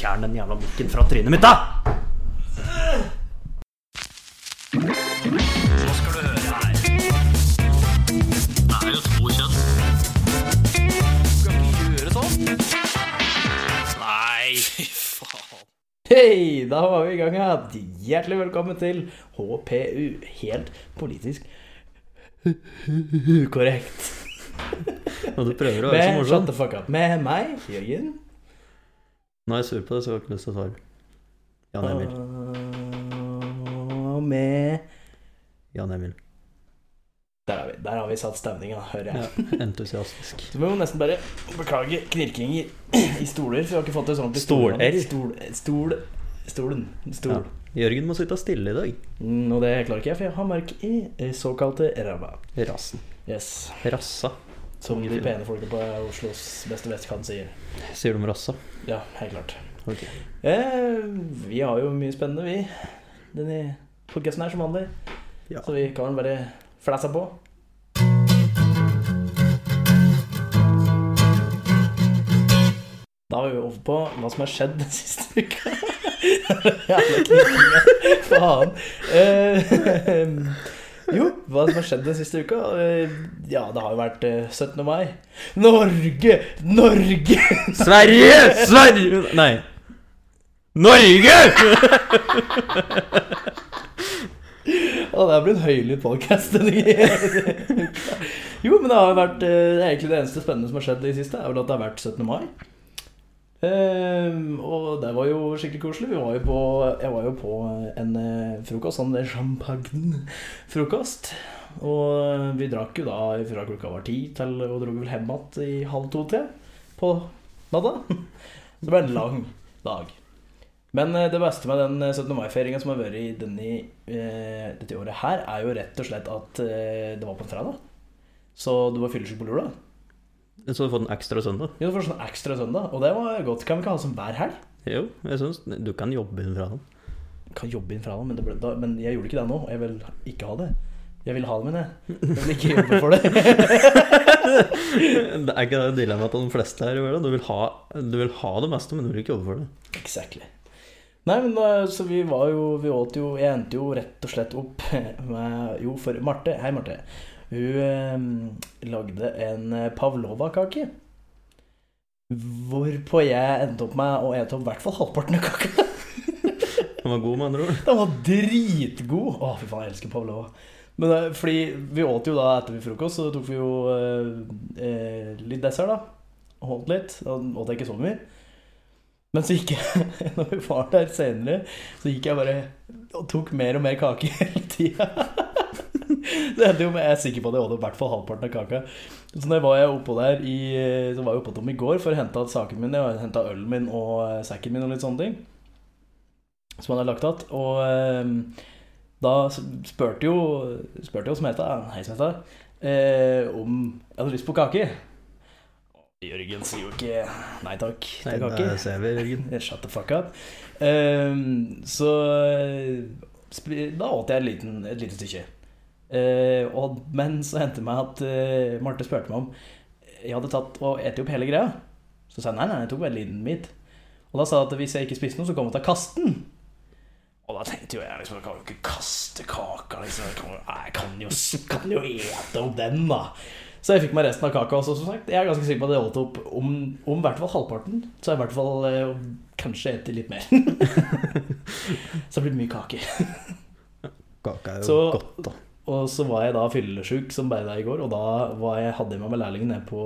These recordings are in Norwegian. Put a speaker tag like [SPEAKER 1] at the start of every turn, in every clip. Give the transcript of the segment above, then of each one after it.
[SPEAKER 1] fjern den jævla mikken fra trynet mitt, da! Nå skal du høre her. Det er jo to kjønn. Skal ikke gjøre sånn. Nei, fy faen.
[SPEAKER 2] Hei, da var vi i gang igjen. Hjertelig velkommen til HPU. Helt politisk korrekt.
[SPEAKER 1] Og du prøver å være så morsom.
[SPEAKER 2] Shut the fuck up. Med meg, Jørgen.
[SPEAKER 1] Nå er jeg sur på det, så jeg har ikke lyst til å svare. Jan Emil.
[SPEAKER 2] Og med
[SPEAKER 1] Jan Emil.
[SPEAKER 2] Der har vi, der har vi satt stemninga, hører jeg.
[SPEAKER 1] Ja, entusiastisk.
[SPEAKER 2] Så må vi nesten bare beklage knirkinger i stoler, for vi har ikke fått det sånn
[SPEAKER 1] til stoler.
[SPEAKER 2] Stol, stol, stolen. Stol.
[SPEAKER 1] Ja. Jørgen må sitte stille i dag.
[SPEAKER 2] Mm, og det klarer ikke jeg, for jeg har mark i eh, såkalte ræva.
[SPEAKER 1] Rassen.
[SPEAKER 2] Yes.
[SPEAKER 1] Rassa.
[SPEAKER 2] Som de pene folkene på Oslos beste vestkant sier.
[SPEAKER 1] Sier de rassa?
[SPEAKER 2] Ja, helt klart.
[SPEAKER 1] Okay.
[SPEAKER 2] Eh, vi har jo mye spennende, vi. Denne podkasten her, som vanlig.
[SPEAKER 1] Ja.
[SPEAKER 2] Så vi kan bare flæsa på. Da er vi over på hva som har skjedd den siste uka. Jævla knirkinga. Faen. Eh, jo, hva som har skjedd den siste uka? Eh, ja, det har jo vært eh, 17. mai. Norge! Norge!
[SPEAKER 1] Sverige! Sverige! Nei. Norge!
[SPEAKER 2] Og det er blitt høylytt podcast Jo, men det har jo vært eh, Det egentlig det eneste spennende som har skjedd i siste, er vel at det har vært 17. mai. Ehm, og det var jo skikkelig koselig. Var jo på, jeg var jo på en eh, frokost, sånn champagne-frokost. Og vi drakk jo da fra klokka var ti til og dro vel hjem igjen i halv to-tre på natta. Så det ble en lang dag. Men eh, det beste med den eh, 17. mai-feiringa som har vært i denne, eh, dette året her, er jo rett og slett at eh, det var på en fredag. Så du var fyllesyk på lørdag.
[SPEAKER 1] Så du fått en ekstra søndag?
[SPEAKER 2] Ja, du får sånn ekstra søndag, og det var godt. Kan vi ikke ha som hver helg?
[SPEAKER 1] Jo, jeg syns du kan jobbe inn fra den.
[SPEAKER 2] Kan jobbe inn fra den, men, det ble, da, men jeg gjorde ikke det nå. og Jeg vil ikke ha det. Jeg vil ha det, men jeg. Jeg vil ikke jobbe for det.
[SPEAKER 1] Det er ikke det dilemmaet til de fleste her i verden. Du vil, ha, du vil ha det meste, men du vil ikke jobbe for det.
[SPEAKER 2] Exactly. Nei, men da, så vi var jo Vi åt jo Jeg endte jo rett og slett opp med Jo, for Marte Hei, Marte. Hun eh, lagde en eh, pavlova-kake. Hvorpå jeg endte opp med å ete opp i hvert fall halvparten av kaka.
[SPEAKER 1] Den var god, med andre ord.
[SPEAKER 2] Den var dritgod! Å, fy faen, jeg elsker pavlova. Men eh, fordi vi åt jo da etter vi frokost, så tok vi jo eh, eh, litt dessert, da. Holdt litt. Da åt jeg ikke så mye. Men så gikk jeg, når vi var der senere, så gikk jeg bare og tok mer og mer kake hele tida. Det endte jo med Jeg er sikker på at jeg åt i hvert fall halvparten av kaka. Så når jeg var jeg oppå der i, Så var jeg oppå dem i går for å hente saken min. Jeg henta ølen min og eh, sekken min og litt sånne ting. Som han hadde lagt igjen. Og eh, da spurte jo Spurte jo Smeta, hei Smeta, eh, om jeg hadde lyst på kake. Jørgen sier jo ikke nei takk
[SPEAKER 1] Nei,
[SPEAKER 2] til kake.
[SPEAKER 1] det ser vi, Jørgen.
[SPEAKER 2] Shut the fuck up. Um, så da åt jeg et lite stykke. Eh, og, men så hendte det meg at eh, Marte spurte meg om jeg hadde tatt og spist opp hele greia. Så sa jeg nei, nei, jeg tok bare en liten bit. Og da sa jeg at hvis jeg ikke spiste noe, så kom jeg til å kaste den. Og da tenkte jo jeg liksom, jeg kan jo ikke kaste kaka. Liksom. Jeg kan, jeg kan jo, kan jo ete opp den, da. Så jeg fikk meg resten av kaka også, som sagt. Jeg er ganske sikker på at jeg holdt opp om, om i hvert fall halvparten. Så jeg i hvert fall eh, kanskje etter litt mer. så det blir mye kake.
[SPEAKER 1] Kaka er jo
[SPEAKER 2] Så-
[SPEAKER 1] godt, da.
[SPEAKER 2] Og så var jeg da fyllesyk som bare deg i går, og da var jeg, hadde jeg med meg lærlingen ned på,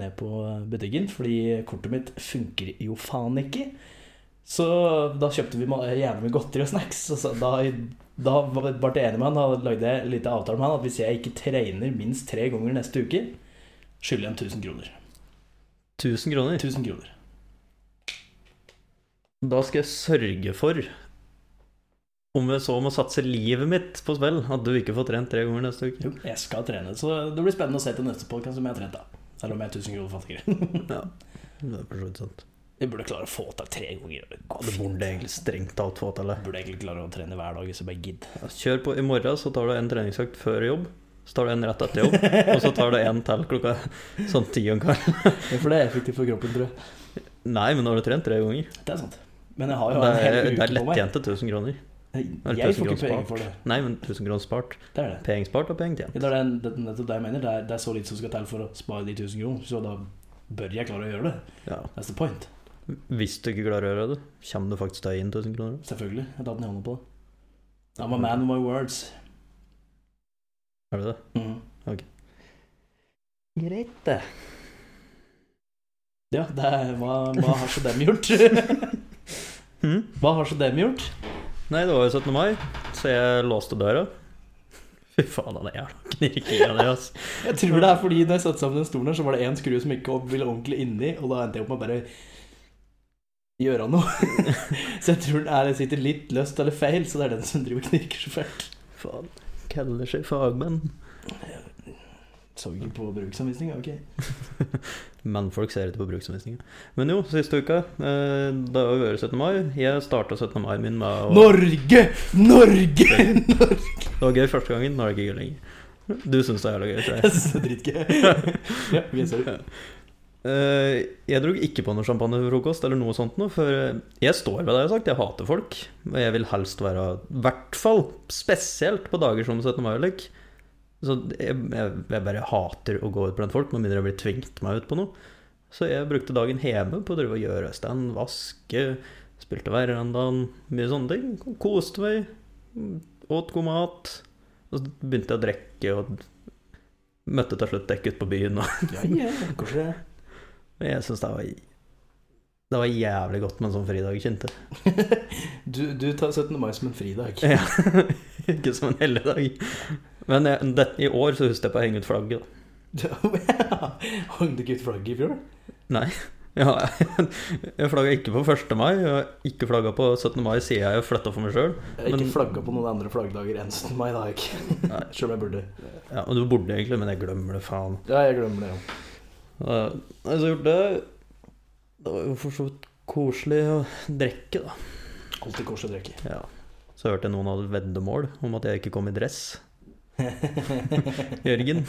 [SPEAKER 2] ned på butikken, fordi kortet mitt funker jo faen ikke. Så da kjøpte vi gjerne jævlig mye godteri og snacks. Og så da, da ble jeg enig med han, da lagde jeg en liten avtale med han at hvis jeg ikke trener minst tre ganger neste uke, skylder jeg ham 1000 kroner.
[SPEAKER 1] 1000 kroner.
[SPEAKER 2] 1000 kroner.
[SPEAKER 1] Da skal jeg sørge for, om jeg så må satse livet mitt på spill, at du ikke får trent tre ganger neste uke.
[SPEAKER 2] Jo, jeg skal trene, så det blir spennende å se til neste podcast om jeg har trent, da. Eller om jeg er 1000 kroner fattigere.
[SPEAKER 1] Ja, det er for så vidt sant.
[SPEAKER 2] Jeg burde klare å få til tre ganger. Det
[SPEAKER 1] Ja, det burde egentlig strengt talt få til.
[SPEAKER 2] Burde egentlig klare å trene hver dag hvis jeg bare gidder.
[SPEAKER 1] Ja, Kjør på i morgen, så tar du en treningsøkt før jobb. Så tar du en rett etter jobb, og så tar du en til klokka sånn ti om kvelden.
[SPEAKER 2] Ja, for det er effektivt for kroppen, tror jeg.
[SPEAKER 1] Nei, men nå har du trent tre ganger.
[SPEAKER 2] Det er sant. Men jeg har jo
[SPEAKER 1] Det
[SPEAKER 2] en hel
[SPEAKER 1] er,
[SPEAKER 2] uke
[SPEAKER 1] er
[SPEAKER 2] på meg.
[SPEAKER 1] lettjente 1000 kroner.
[SPEAKER 2] Jeg jeg får ikke penger for det.
[SPEAKER 1] Nei, men 1000 kroner spart.
[SPEAKER 2] Det er det.
[SPEAKER 1] Penger spart og penger tjent.
[SPEAKER 2] Ja, Det er den- det det, det jeg mener. Det er, det er så lite som skal til for å spare de 1000 kroner. Så da bør jeg klare å gjøre det.
[SPEAKER 1] Ja.
[SPEAKER 2] That's the point.
[SPEAKER 1] Hvis du ikke klarer å gjøre det, kommer du faktisk deg inn 1000 kroner.
[SPEAKER 2] Selvfølgelig. Jeg tar tatt den i hånda på det. I'm a man of my words.
[SPEAKER 1] Er det det?
[SPEAKER 2] Mhm.
[SPEAKER 1] Greit, det.
[SPEAKER 2] Ja, det er, hva, hva har så dem gjort?
[SPEAKER 1] Hm?
[SPEAKER 2] hva har så dem gjort?
[SPEAKER 1] Nei, det var jo 17. mai, så jeg låste døra. Fy faen, han er jævla knirkinga di, ass.
[SPEAKER 2] Jeg tror det er fordi når jeg satte sammen den stolen her, så var det én skru som ikke ville ordentlig inni, og da endte jeg opp med bare gjøre noe. så jeg tror den er, sitter litt løst eller feil, så det er den som driver og knirker så fælt.
[SPEAKER 1] Faen. Kaller seg fagmenn.
[SPEAKER 2] Så ikke på bruksanvisninga, ok?
[SPEAKER 1] Mannfolk ser ikke på bruksanvisninga. Men jo, siste uka, eh, da vi vært 17. mai. Jeg starta 17. mai min med å
[SPEAKER 2] Norge! Norge! Norge!
[SPEAKER 1] Det var gøy første gangen, nå er det ikke gøy lenger. Du syns det er jævla gøy, jeg.
[SPEAKER 2] Jeg syns det er dritgøy. ja, ok, sorry.
[SPEAKER 1] Eh, jeg dro ikke på noe champagnefrokost eller noe sånt noe, for eh, jeg står ved det jeg har sagt, jeg hater folk. Og jeg vil helst være, i hvert fall spesielt på dager som 17. mai. Like. Så jeg, jeg, jeg bare hater å gå ut blant folk, med mindre jeg blir tvingt meg ut på noe. Så jeg brukte dagen hjemme på å drive og gjøre stand, vaske, spilte verandaen, mye sånne ting. Koste meg, åt god mat. Og så begynte jeg å drikke og møtte til slutt dekk ute på byen. Og
[SPEAKER 2] Ja, ja,
[SPEAKER 1] Jeg syns det var Det var jævlig godt med en sånn fridag, kjente
[SPEAKER 2] Du, du tar 17. mai som en fridag.
[SPEAKER 1] Ja. Ikke som en helligdag. Men jeg, det, i år så husker jeg på å henge ut flagget. da.
[SPEAKER 2] Hang du ikke ut flagget i fjor?
[SPEAKER 1] Nei. Ja, jeg flagga ikke på 1. mai. Jeg har ikke flagga på 17. mai siden jeg flytta for meg sjøl.
[SPEAKER 2] Jeg har ikke flagga på noen andre flaggdager enn 17. mai, da. Ikke. Selv om jeg burde.
[SPEAKER 1] Ja, og du burde egentlig, men jeg glemmer det, faen.
[SPEAKER 2] Ja, jeg glemmer det. Ja.
[SPEAKER 1] Uh, jeg så gjort det. Det var jo for så vidt koselig å drikke, da.
[SPEAKER 2] Alltid koselig å drikke.
[SPEAKER 1] Ja. Så hørte jeg noen hadde veddemål om at jeg ikke kom i dress. Jørgen.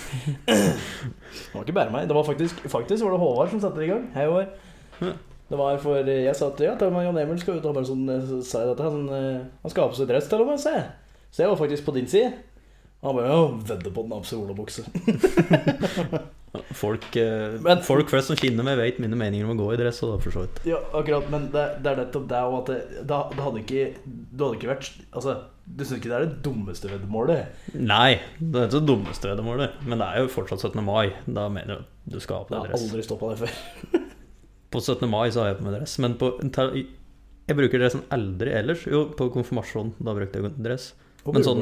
[SPEAKER 2] Det var ikke bare meg. Det var faktisk, faktisk var det Håvard som satte det i gang. Hei, Håvard. Det var for Jeg sa ja, til meg Jan Emil skal ut og bare sånn Så sa jeg dette. Han, eh, han skal ha på seg dress til og med, se. Så jeg var faktisk på din side. Han bare ja, vedder på den absolutte olabukse.
[SPEAKER 1] Folk, eh,
[SPEAKER 2] Men-
[SPEAKER 1] folk flest som kjenner meg, vet mine meninger om å gå i dress. Og da for så vidt.
[SPEAKER 2] Ja, akkurat, men det, det er nettopp det òg at det, det, det hadde ikke Du hadde ikke vært Altså, du syns ikke det er det dummeste veddemålet?
[SPEAKER 1] Nei, det er ikke det dummeste veddemålet. Men det er jo fortsatt 17. mai. Da mener du at du skal ha på
[SPEAKER 2] Jeg har aldri stoppa det før.
[SPEAKER 1] På 17. mai så har jeg på meg dress. Men på, jeg bruker dressen aldri ellers. Jo, på konfirmasjon. Da brukte jeg dress. Men sånn.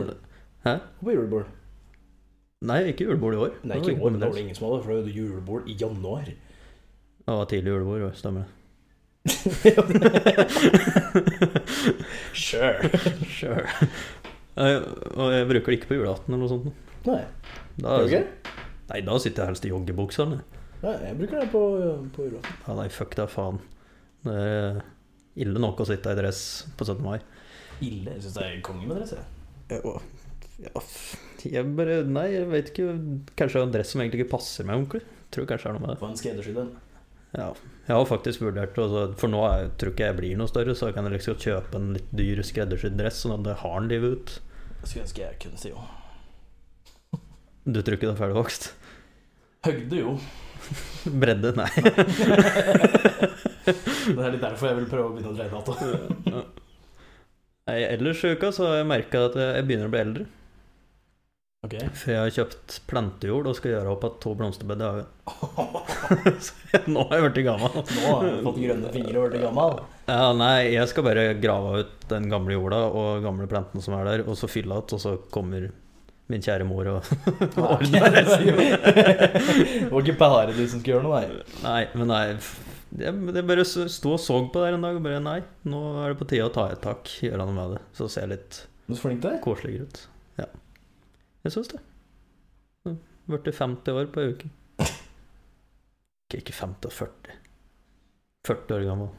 [SPEAKER 1] Hæ?
[SPEAKER 2] På julebord.
[SPEAKER 1] Nei, ikke julebord i år.
[SPEAKER 2] Nei, ikke i år, men det var det ingen som hadde for det var julebord i januar.
[SPEAKER 1] Det var tidlig julebord, stemmer det.
[SPEAKER 2] Sure.
[SPEAKER 1] Sure. Jeg, Og jeg bruker det ikke på julaften eller noe sånt.
[SPEAKER 2] Nei.
[SPEAKER 1] Da,
[SPEAKER 2] okay?
[SPEAKER 1] Nei, da sitter jeg helst i joggebuksa.
[SPEAKER 2] Nei, jeg bruker det på, på julaften.
[SPEAKER 1] Ja, nei, fuck deg, faen. Det er ille nok å sitte i dress på 17. mai.
[SPEAKER 2] Ille. Jeg syns det er konge med dress. jeg.
[SPEAKER 1] Ja, jeg bare Nei, jeg vet ikke. Kanskje jeg har en dress som egentlig ikke passer meg ordentlig. Tror kanskje det er noe med det.
[SPEAKER 2] Få en skreddersydd en.
[SPEAKER 1] Ja, jeg har faktisk vurdert det, altså, for nå er, tror ikke jeg blir noe større, så jeg kan liksom kjøpe en litt dyr skreddersydd dress, sånn at det har en livet ut.
[SPEAKER 2] Jeg skulle ønske jeg kunne si jo.
[SPEAKER 1] Du tror ikke det er ferdigvokst?
[SPEAKER 2] Høgde jo.
[SPEAKER 1] Bredde? Nei.
[SPEAKER 2] Det er litt derfor jeg vil prøve å begynne å dreie data.
[SPEAKER 1] Ellers i uka så har jeg merka at jeg begynner å bli eldre.
[SPEAKER 2] Ok.
[SPEAKER 1] For jeg har kjøpt plantejord og skal gjøre opp igjen to blomsterbed i hagen. Så nå har jeg blitt gammel.
[SPEAKER 2] Nå har du fått grønne fingre og blitt gammel.
[SPEAKER 1] Ja, nei, jeg skal bare grave ut den gamle jorda og gamle plantene som er der, og så fylle igjen, og så kommer min kjære mor og ordner resten.
[SPEAKER 2] Det var ikke bare du som skulle gjøre noe, nei.
[SPEAKER 1] Nei, men nei jeg, bare sto og så på der en dag og bare Nei, nå er det på tide å ta et tak, gjøre noe med det. Så ser jeg litt
[SPEAKER 2] er
[SPEAKER 1] koseligere ut. Jeg syns det. Blitt 50 år på ei uke. Ikke, ikke 50, 40. 40 år gammel.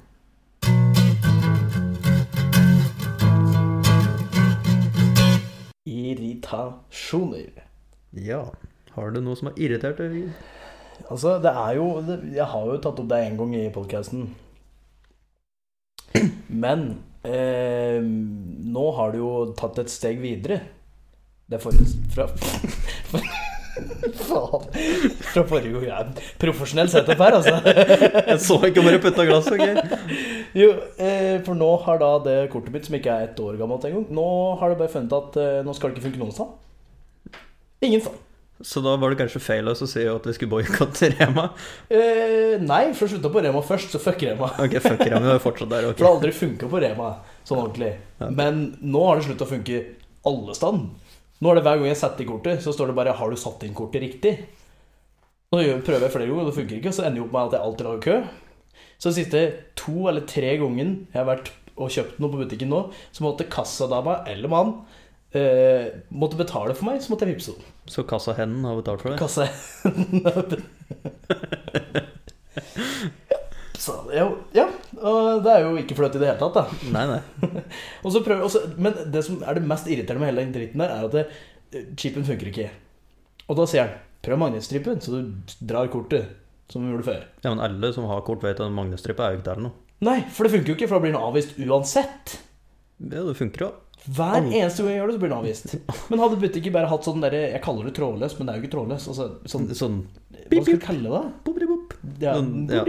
[SPEAKER 2] Irritasjoner.
[SPEAKER 1] Ja. Har du noe som har irritert deg?
[SPEAKER 2] Altså, det er jo det, Jeg har jo tatt opp det en gang i podkasten. Men eh, nå har du jo tatt et steg videre. Det forrige fra, Faen. Fra forrige gang. Jeg er profesjonell setup her, altså.
[SPEAKER 1] Jeg så ikke bare putta glass, ok?
[SPEAKER 2] Jo, eh, for nå har da det kortet mitt, som ikke er ett år gammelt engang, nå har det bare funnet at eh, nå skal det ikke funke noen sted. Ingen sted.
[SPEAKER 1] Så da var det kanskje feil å si at vi skulle boikotte Rema?
[SPEAKER 2] Eh, nei, for å slutte på Rema først, så fuck Rema.
[SPEAKER 1] Ok, fuck Rema, vi er fortsatt der,
[SPEAKER 2] For det har aldri funka på Rema sånn ordentlig.
[SPEAKER 1] Ja.
[SPEAKER 2] Men nå har det slutta å funke alle stand. Nå er det hver gang jeg setter i kortet, så står det bare 'Har du satt inn kortet riktig?' Og så prøver jeg flere ganger, og det funker ikke. og Så ender jeg opp med at jeg alltid lager kø. Så de siste to eller tre gangene jeg har vært og kjøpt noe på butikken nå, så måtte kassadama eller mann eh, måtte betale for meg, så måtte jeg vippse henne.
[SPEAKER 1] Så kassahenden har betalt for det?
[SPEAKER 2] Kasse. så, ja, ja, det er jo ikke flaut i det hele tatt, da.
[SPEAKER 1] Nei, nei.
[SPEAKER 2] Prøver, og så, men det som er det mest irriterende med hele den dritten der, er at det, eh, chipen funker ikke. Og da sier han prøv magnetstripen, så du drar kortet som vi gjorde før.
[SPEAKER 1] Ja, men alle som har kort, vet at magnetstripe er jo ikke der nå.
[SPEAKER 2] Nei, for det funker jo ikke, for da blir den avvist uansett.
[SPEAKER 1] Ja, det funker jo.
[SPEAKER 2] Hver eneste gang jeg gjør det, så blir den avvist. Men hadde butikken bare hatt sånn derre Jeg kaller det trådløs, men det er jo ikke trådløs. Altså, sånn,
[SPEAKER 1] Sånn
[SPEAKER 2] hva skal vi kalle det? Ja,
[SPEAKER 1] ja.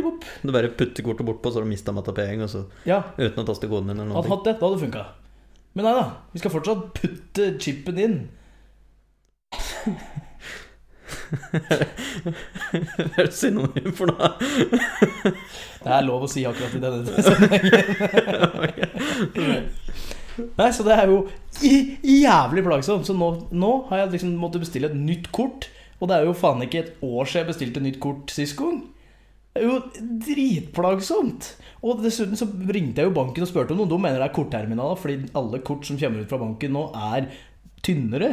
[SPEAKER 1] Du bare putter kortet bortpå, så har du mista matapeng,
[SPEAKER 2] ja,
[SPEAKER 1] uten å taste koden din eller
[SPEAKER 2] hadde hatt det, da hadde det funka. Men nei da, vi skal fortsatt putte chipen inn.
[SPEAKER 1] Hva er det synonym for noe?
[SPEAKER 2] Det er lov å si akkurat i denne sammenhengen. Nei, så det er jo jævlig plagsomt. Så nå, nå har jeg liksom måttet bestille et nytt kort. Og det er jo faen ikke et år siden jeg bestilte nytt kort sist gang. Det er jo dritplagsomt. Og dessuten så ringte jeg jo banken og spurte om noe. De mener det er kortterminaler, fordi alle kort som kommer ut fra banken nå, er tynnere.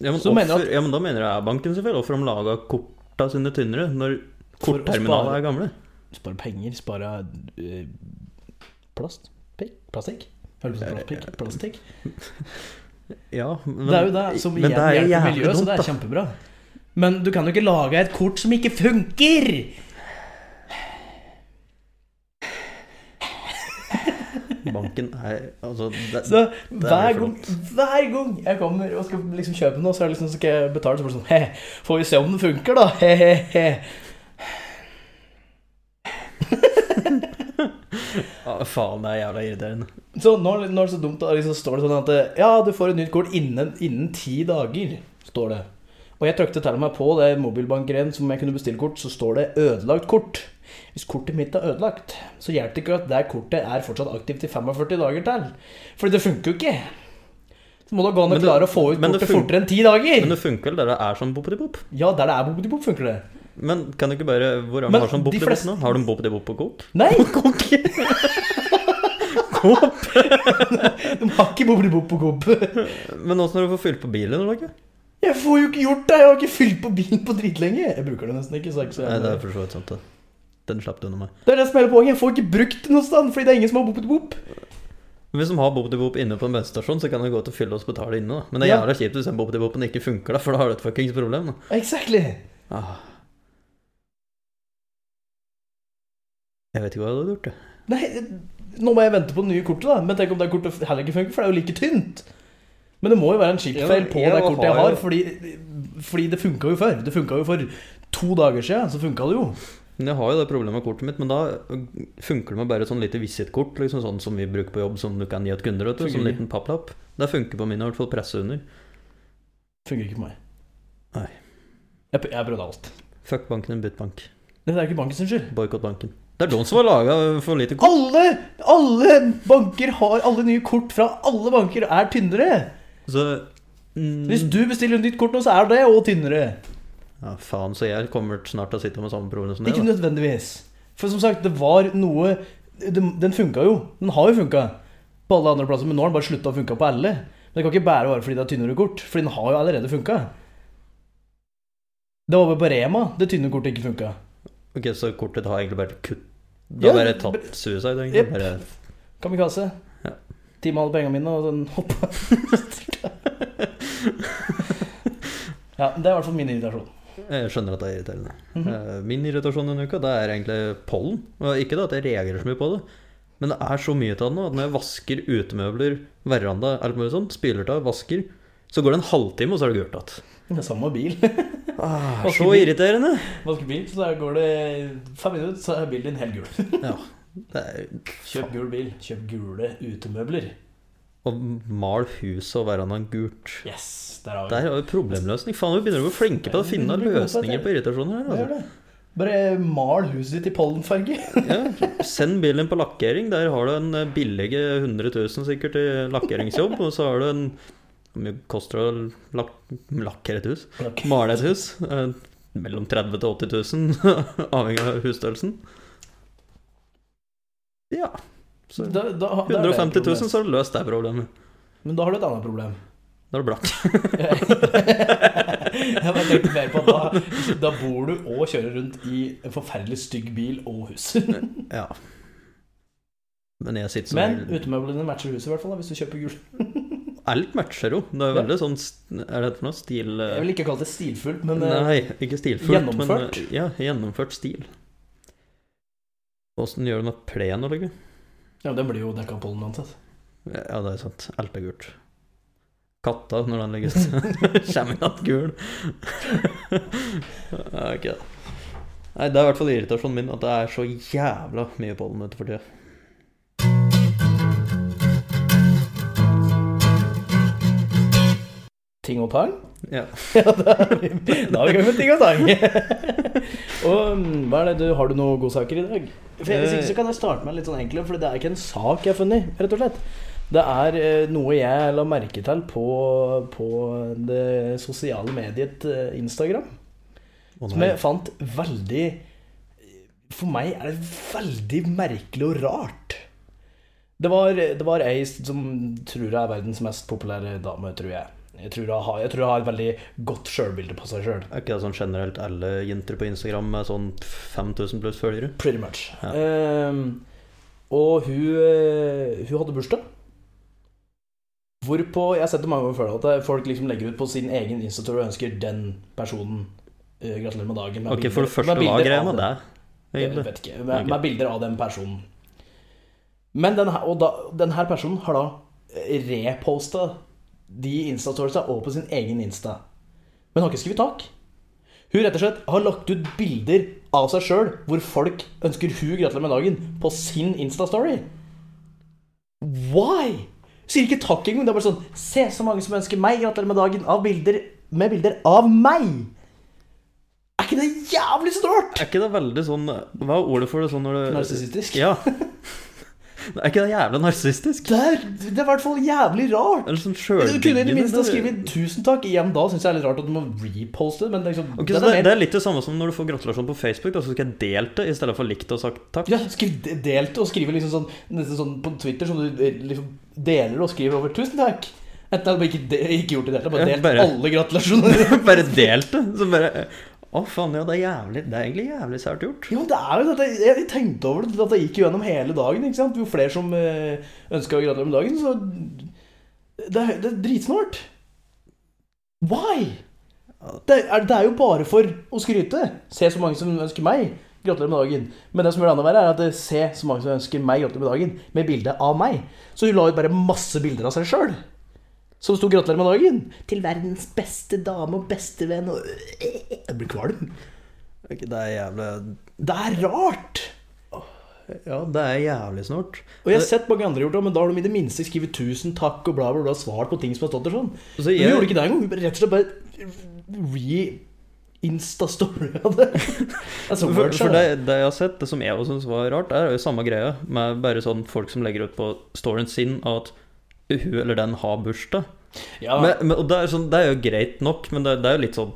[SPEAKER 1] Ja, men,
[SPEAKER 2] Så mener
[SPEAKER 1] offer,
[SPEAKER 2] du
[SPEAKER 1] ja, men da mener jeg banken selvfølgelig. Hvorfor de laga korta sine tynnere når kortterminaler er gamle?
[SPEAKER 2] Spare penger, spare øh, plast? Plastikk? Plastikk? Plastikk?
[SPEAKER 1] Ja, men,
[SPEAKER 2] det er jo det som igjen
[SPEAKER 1] det er
[SPEAKER 2] hjelper miljøet, så det er kjempebra. Men du kan jo ikke lage et kort som ikke funker!
[SPEAKER 1] Banken er Altså, det,
[SPEAKER 2] Så
[SPEAKER 1] det
[SPEAKER 2] hver
[SPEAKER 1] er
[SPEAKER 2] gang, hver gang jeg kommer og skal liksom kjøpe noe, så er liksom, så skal jeg betale, så blir det sånn He, får vi se om det funker, da. He, he, he.
[SPEAKER 1] ah, faen, det er jævla irriterende.
[SPEAKER 2] Så nå, nå er det så dumt, da liksom står det sånn at Ja, du får et nytt kort innen, innen ti dager, står det. Og jeg trykte til og med på det mobilbankgreien som jeg kunne bestille kort, så står det 'ødelagt kort'. Hvis kortet mitt er ødelagt, så hjelper det ikke at det kortet er fortsatt aktivt i 45 dager til. Fordi det funker jo ikke. Så må det gå an å klare å få ut kortet fortere enn ti dager.
[SPEAKER 1] Men det funker vel der det er sånn boppeti-bopp?
[SPEAKER 2] Ja, der det er bop funker det.
[SPEAKER 1] Men kan du ikke bare Hvor
[SPEAKER 2] Men
[SPEAKER 1] har sånn
[SPEAKER 2] de
[SPEAKER 1] boppeti-bopp
[SPEAKER 2] fleste-
[SPEAKER 1] nå? Har du en bopetibop på Coop?
[SPEAKER 2] Nei,
[SPEAKER 1] Coop?
[SPEAKER 2] de har ikke bop på Coop.
[SPEAKER 1] Men åssen har du fått fylt på bilen? Eller?
[SPEAKER 2] Jeg får jo ikke gjort det! Jeg har ikke fylt på bilen på dritlenge. Jeg bruker det nesten ikke. Så er ikke så
[SPEAKER 1] Nei, det er for så vidt sant, det. Den slapp du unna med.
[SPEAKER 2] Det er det som er hele poenget. Jeg får ikke brukt det noe sted, fordi det er ingen som har bop-bop.
[SPEAKER 1] Hvis de har boppeti-bopp inne på en bensinstasjon, så kan de gå til å fylle og betale inne. da Men det er jævla kjipt hvis den boppeti-boppen ikke funker, da, for da har du et fuckings problem. da
[SPEAKER 2] Exactly.
[SPEAKER 1] ah. Jeg vet ikke hva jeg hadde gjort, jeg.
[SPEAKER 2] Nei, nå må jeg vente på det nye kortet, da. Men tenk om det kortet heller ikke funker, for det er jo like tynt. Men det må jo være en chipfeil på det kortet jeg
[SPEAKER 1] har
[SPEAKER 2] har, fordi, fordi det funka jo før. Det funka jo for to dager siden, så funka det jo.
[SPEAKER 1] Men jeg har jo det problemet med kortet mitt, men da funker det med bare sånn lite visittkort, liksom sånn som vi bruker på jobb, som du kan gi et kunder, vet du, som
[SPEAKER 2] en
[SPEAKER 1] liten papplapp. Det funker på min, i hvert fall presse under.
[SPEAKER 2] Funker ikke på meg.
[SPEAKER 1] Nei.
[SPEAKER 2] Jeg, jeg prøvde alt.
[SPEAKER 1] Fuck banken din, bytt bank.
[SPEAKER 2] Det er ikke banken sin skyld.
[SPEAKER 1] Boikott banken. Det er de som har laga for lite kort.
[SPEAKER 2] Alle, alle banker har Alle nye kort fra alle banker er tynnere.
[SPEAKER 1] Så mm,
[SPEAKER 2] Hvis du bestiller et nytt kort nå, så er det òg tynnere.
[SPEAKER 1] Ja, faen, så jeg kommer snart til å sitte med samme problem som det.
[SPEAKER 2] Ikke
[SPEAKER 1] da.
[SPEAKER 2] nødvendigvis. For som sagt, det var noe Den, den funka jo. Den har jo funka på alle andre plasser, men nå har den bare slutta å funke på alle. Men det kan ikke bare være fordi det er tynnere kort, Fordi den har jo allerede funka. Det var bare på Rema det tynne kortet ikke funka.
[SPEAKER 1] Ok, Så kortet har egentlig bare kutt Du har
[SPEAKER 2] Ja,
[SPEAKER 1] bare tatt suicide, egentlig?
[SPEAKER 2] Yep.
[SPEAKER 1] Bare,
[SPEAKER 2] Kamikaze.
[SPEAKER 1] Ja.
[SPEAKER 2] Ti med alle pengene mine, og den hoppa. ja, det er i hvert fall min irritasjon.
[SPEAKER 1] Jeg skjønner at det er irriterende.
[SPEAKER 2] Mm
[SPEAKER 1] -hmm. Min irritasjon denne uka det er egentlig pollen. Ikke da at jeg reagerer så mye på det, Men det er så mye av det nå at når jeg vasker utemøbler, veranda, alt mulig sånt, av, vasker, så går det en halvtime, og så er det gult igjen.
[SPEAKER 2] Det er samme bil.
[SPEAKER 1] Ah, så
[SPEAKER 2] bil.
[SPEAKER 1] irriterende.
[SPEAKER 2] Vasker bil, så der går det fem minutter, så er bilen din helt gul.
[SPEAKER 1] Ja. Det er,
[SPEAKER 2] Kjøp gul bil. Kjøp gule utemøbler.
[SPEAKER 1] Og mal huset og verandaen gult.
[SPEAKER 2] Yes, der har vi
[SPEAKER 1] Der har vi problemløsning. Faen, vi begynner å bli flinke på å finne løsninger på irritasjoner her. Altså.
[SPEAKER 2] Bare mal huset ditt i pollenfarge.
[SPEAKER 1] Ja, send bilen på lakkering. Der har du en eh, billige 100 000 sikkert i lakkeringsjobb. Og så har du en Hvor mye koster det å lak lakkere et hus? Male et hus? Eh, mellom 30 000 til 80 000, avhengig av husstørrelsen. Ja. Så
[SPEAKER 2] Da, da, da er det
[SPEAKER 1] 150 000, så har du løst det problemet.
[SPEAKER 2] Men da har du et annet problem.
[SPEAKER 1] Da er du blakk.
[SPEAKER 2] Jeg bare tenkte mer på at da, da bor du og kjører rundt i en forferdelig stygg bil og hus.
[SPEAKER 1] Ja. Men jeg sitter som
[SPEAKER 2] Men utemøblene matcher huset i hvert fall, hvis du kjøper gul.
[SPEAKER 1] Alt matcher jo. Det er veldig sånn Er det for noe stil eh,
[SPEAKER 2] Jeg vil ikke kalle det stilfullt, men eh,
[SPEAKER 1] Nei, ikke stilfullt.
[SPEAKER 2] gjennomført.
[SPEAKER 1] Men, eh, ja, gjennomført stil. Åssen gjør du med plen å legge?
[SPEAKER 2] Ja, den blir jo dekka pollen uansett.
[SPEAKER 1] Ja, det er sant. Alt er gult. Katta, når den ligger legges kommer inn igjen gul. Ok. Nei, det er i hvert fall irritasjonen min at det er så jævla mye pollen ute for tida.
[SPEAKER 2] Ting og tang?
[SPEAKER 1] Ja.
[SPEAKER 2] Ja, da vi da har vi med ting og tang. og mm, hva er det du, Har du noen godsaker i dag? For Hvis ikke så kan jeg starte med litt sånn enkelt, for det er ikke en sak jeg har funnet, rett og slett. Det er eh, noe jeg la merke til på, på det sosiale mediet eh, Instagram.
[SPEAKER 1] Oh,
[SPEAKER 2] Som jeg fant veldig For meg er det veldig merkelig og rart. Det var, det var ei som tror jeg er verdens mest populære dame, tror jeg. Jeg tror hun har, har et veldig godt sjølbilde på seg sjøl.
[SPEAKER 1] Er ikke det sånn generelt alle jenter på Instagram med sånn 5000 pluss følgere?
[SPEAKER 2] Pretty much.
[SPEAKER 1] Ja.
[SPEAKER 2] Um, og hun, eh, hun hadde bursdag. Hvorpå Jeg har sett det mange ganger før at folk liksom legger ut på sin egen Instastory og ønsker den personen uh, gratulerer med dagen. med
[SPEAKER 1] Ok,
[SPEAKER 2] bilder-
[SPEAKER 1] for det første hva
[SPEAKER 2] er
[SPEAKER 1] greia med det?
[SPEAKER 2] Jeg vet ikke. Med,
[SPEAKER 1] okay.
[SPEAKER 2] med bilder av den personen. Men den her, og da, den her personen har da reposta de Insta-storiesa over på sin egen Insta. Men har ikke skrevet tak. Hun rett og slett har lagt ut bilder av seg sjøl hvor folk ønsker hun gratulerer med dagen, på sin Insta-story. Why? Sier ikke takk engang. Det er bare sånn Se så mange som ønsker meg gratulerer med dagen av bilder med bilder av meg. Er ikke det jævlig stort?
[SPEAKER 1] Er ikke det veldig sånn Hva er ordet for det sånn når du
[SPEAKER 2] Narsissistisk?
[SPEAKER 1] Ja. Er ikke det jævla narsissistisk?
[SPEAKER 2] Det er, det er i hvert fall jævlig rart.
[SPEAKER 1] Eller sånn
[SPEAKER 2] Du kunne i det minste ha skrevet 'tusen takk'. Igjen da syns jeg er litt rart at du må reposte det, men liksom,
[SPEAKER 1] Ok,
[SPEAKER 2] den
[SPEAKER 1] så
[SPEAKER 2] er
[SPEAKER 1] det,
[SPEAKER 2] mer-
[SPEAKER 1] det er litt det samme som når du får gratulasjon på Facebook. Da, så skal jeg delt det i stedet for likt og sagt takk.
[SPEAKER 2] Ja, skriv de- delt og skrive liksom sånn, nesten sånn på Twitter som du eh, liksom deler og skriver over 'tusen takk'. Enten hadde du ikke, de, ikke gjort det i det hele tatt, bare
[SPEAKER 1] Ja,
[SPEAKER 2] delt
[SPEAKER 1] bare-
[SPEAKER 2] alle gratulasjoner.
[SPEAKER 1] bare delt det. Så bare Å, faen, ja, det er jævlig Det er egentlig jævlig sært gjort.
[SPEAKER 2] Jo, det er jo det. Jeg, tenkte over det, at det gikk jo gjennom hele dagen. ikke sant? Jo flere som uh, ønska å gratulere med dagen, så Det er, det er dritsnålt. Why? Det er, det er jo bare for å skryte. Se så mange som ønsker meg gratulerer med dagen. Men det som gjør det enda verre, er at se så mange som ønsker meg gratulerer med dagen, med bilde av meg. Så hun la ut bare masse bilder av seg sjøl. Som sto 'gratulerer med dagen'. Til verdens beste dame og bestevenn og Jeg blir kvalm.
[SPEAKER 1] Okay, Det er jævlig
[SPEAKER 2] Det er rart.
[SPEAKER 1] Ja, det er jævlig snort.
[SPEAKER 2] Og jeg har sett mange andre gjort det, men da har de i det minste skrevet 'tusen takk' og bla, bla, bla, svart på ting som har stått der sånn.
[SPEAKER 1] Så
[SPEAKER 2] Men
[SPEAKER 1] jeg-
[SPEAKER 2] hun gjorde ikke det engang. Hun rett og slett bare re-insta-story av det. Er
[SPEAKER 1] For, for det, det jeg har sett, det som jeg også syns var rart, er jo samme greia med bare sånn folk som legger ut på storyen sin at hun eller den har bursdag.
[SPEAKER 2] Ja,
[SPEAKER 1] Men, men, og det er, sånn, det er jo greit nok, men det, det er jo litt sånn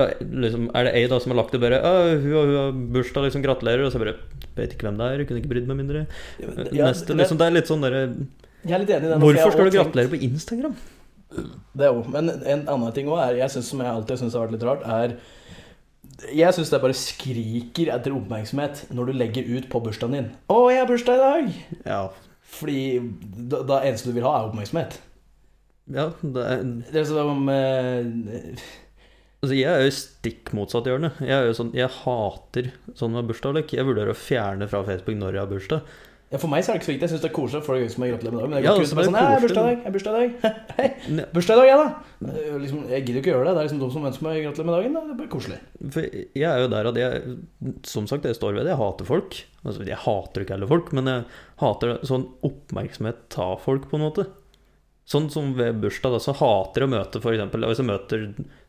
[SPEAKER 1] ja, liksom, Er det ei da som har lagt det bare hun, har- hun har bursdag, liksom, gratulerer, og så bare Vet ikke hvem det er, kunne ikke brydd meg mindre.
[SPEAKER 2] Ja,
[SPEAKER 1] Neste,
[SPEAKER 2] det-
[SPEAKER 1] liksom, det er litt sånn derre
[SPEAKER 2] jeg er litt enig i den.
[SPEAKER 1] Hvorfor skal du gratulere på Instagram?
[SPEAKER 2] Det er jo, Men en annen ting også er Jeg synes, Som jeg alltid syns har vært litt rart, er Jeg syns det bare skriker etter oppmerksomhet når du legger ut på bursdagen din. 'Å, jeg har bursdag i dag!'
[SPEAKER 1] Ja,
[SPEAKER 2] Fordi da, da eneste du vil ha, er oppmerksomhet.
[SPEAKER 1] ja det er
[SPEAKER 2] Det er som eh,
[SPEAKER 1] Altså, jeg er jo stikk motsatt hjørne. Jeg er sånn Jeg hater sånn med bursdag. Jeg vurderer å fjerne fra Facebook når jeg har bursdag.
[SPEAKER 2] Ja, For meg så er det ikke så viktig. Jeg syns det er koselig for folk som har gratulerer med dagen. Men jeg
[SPEAKER 1] Ja,
[SPEAKER 2] går ikke
[SPEAKER 1] altså,
[SPEAKER 2] ut
[SPEAKER 1] er
[SPEAKER 2] sånn «Hei,
[SPEAKER 1] koselig,
[SPEAKER 2] bursdag i dag, jeg bursdag i dag. Hei, bursdag i dag, jeg, da. Liksom, jeg gidder jo ikke gjøre det. Det er liksom de som ønsker meg gratulerer med dagen. Da. Det er bare koselig.
[SPEAKER 1] For jeg er jo der at jeg Som sagt, jeg står ved det. Jeg hater folk. Altså, jeg hater ikke alle folk, men jeg hater sånn oppmerksomhet av folk, på en måte. Sånn som ved bursdag, da, så hater jeg å møte eksempel, Hvis jeg møter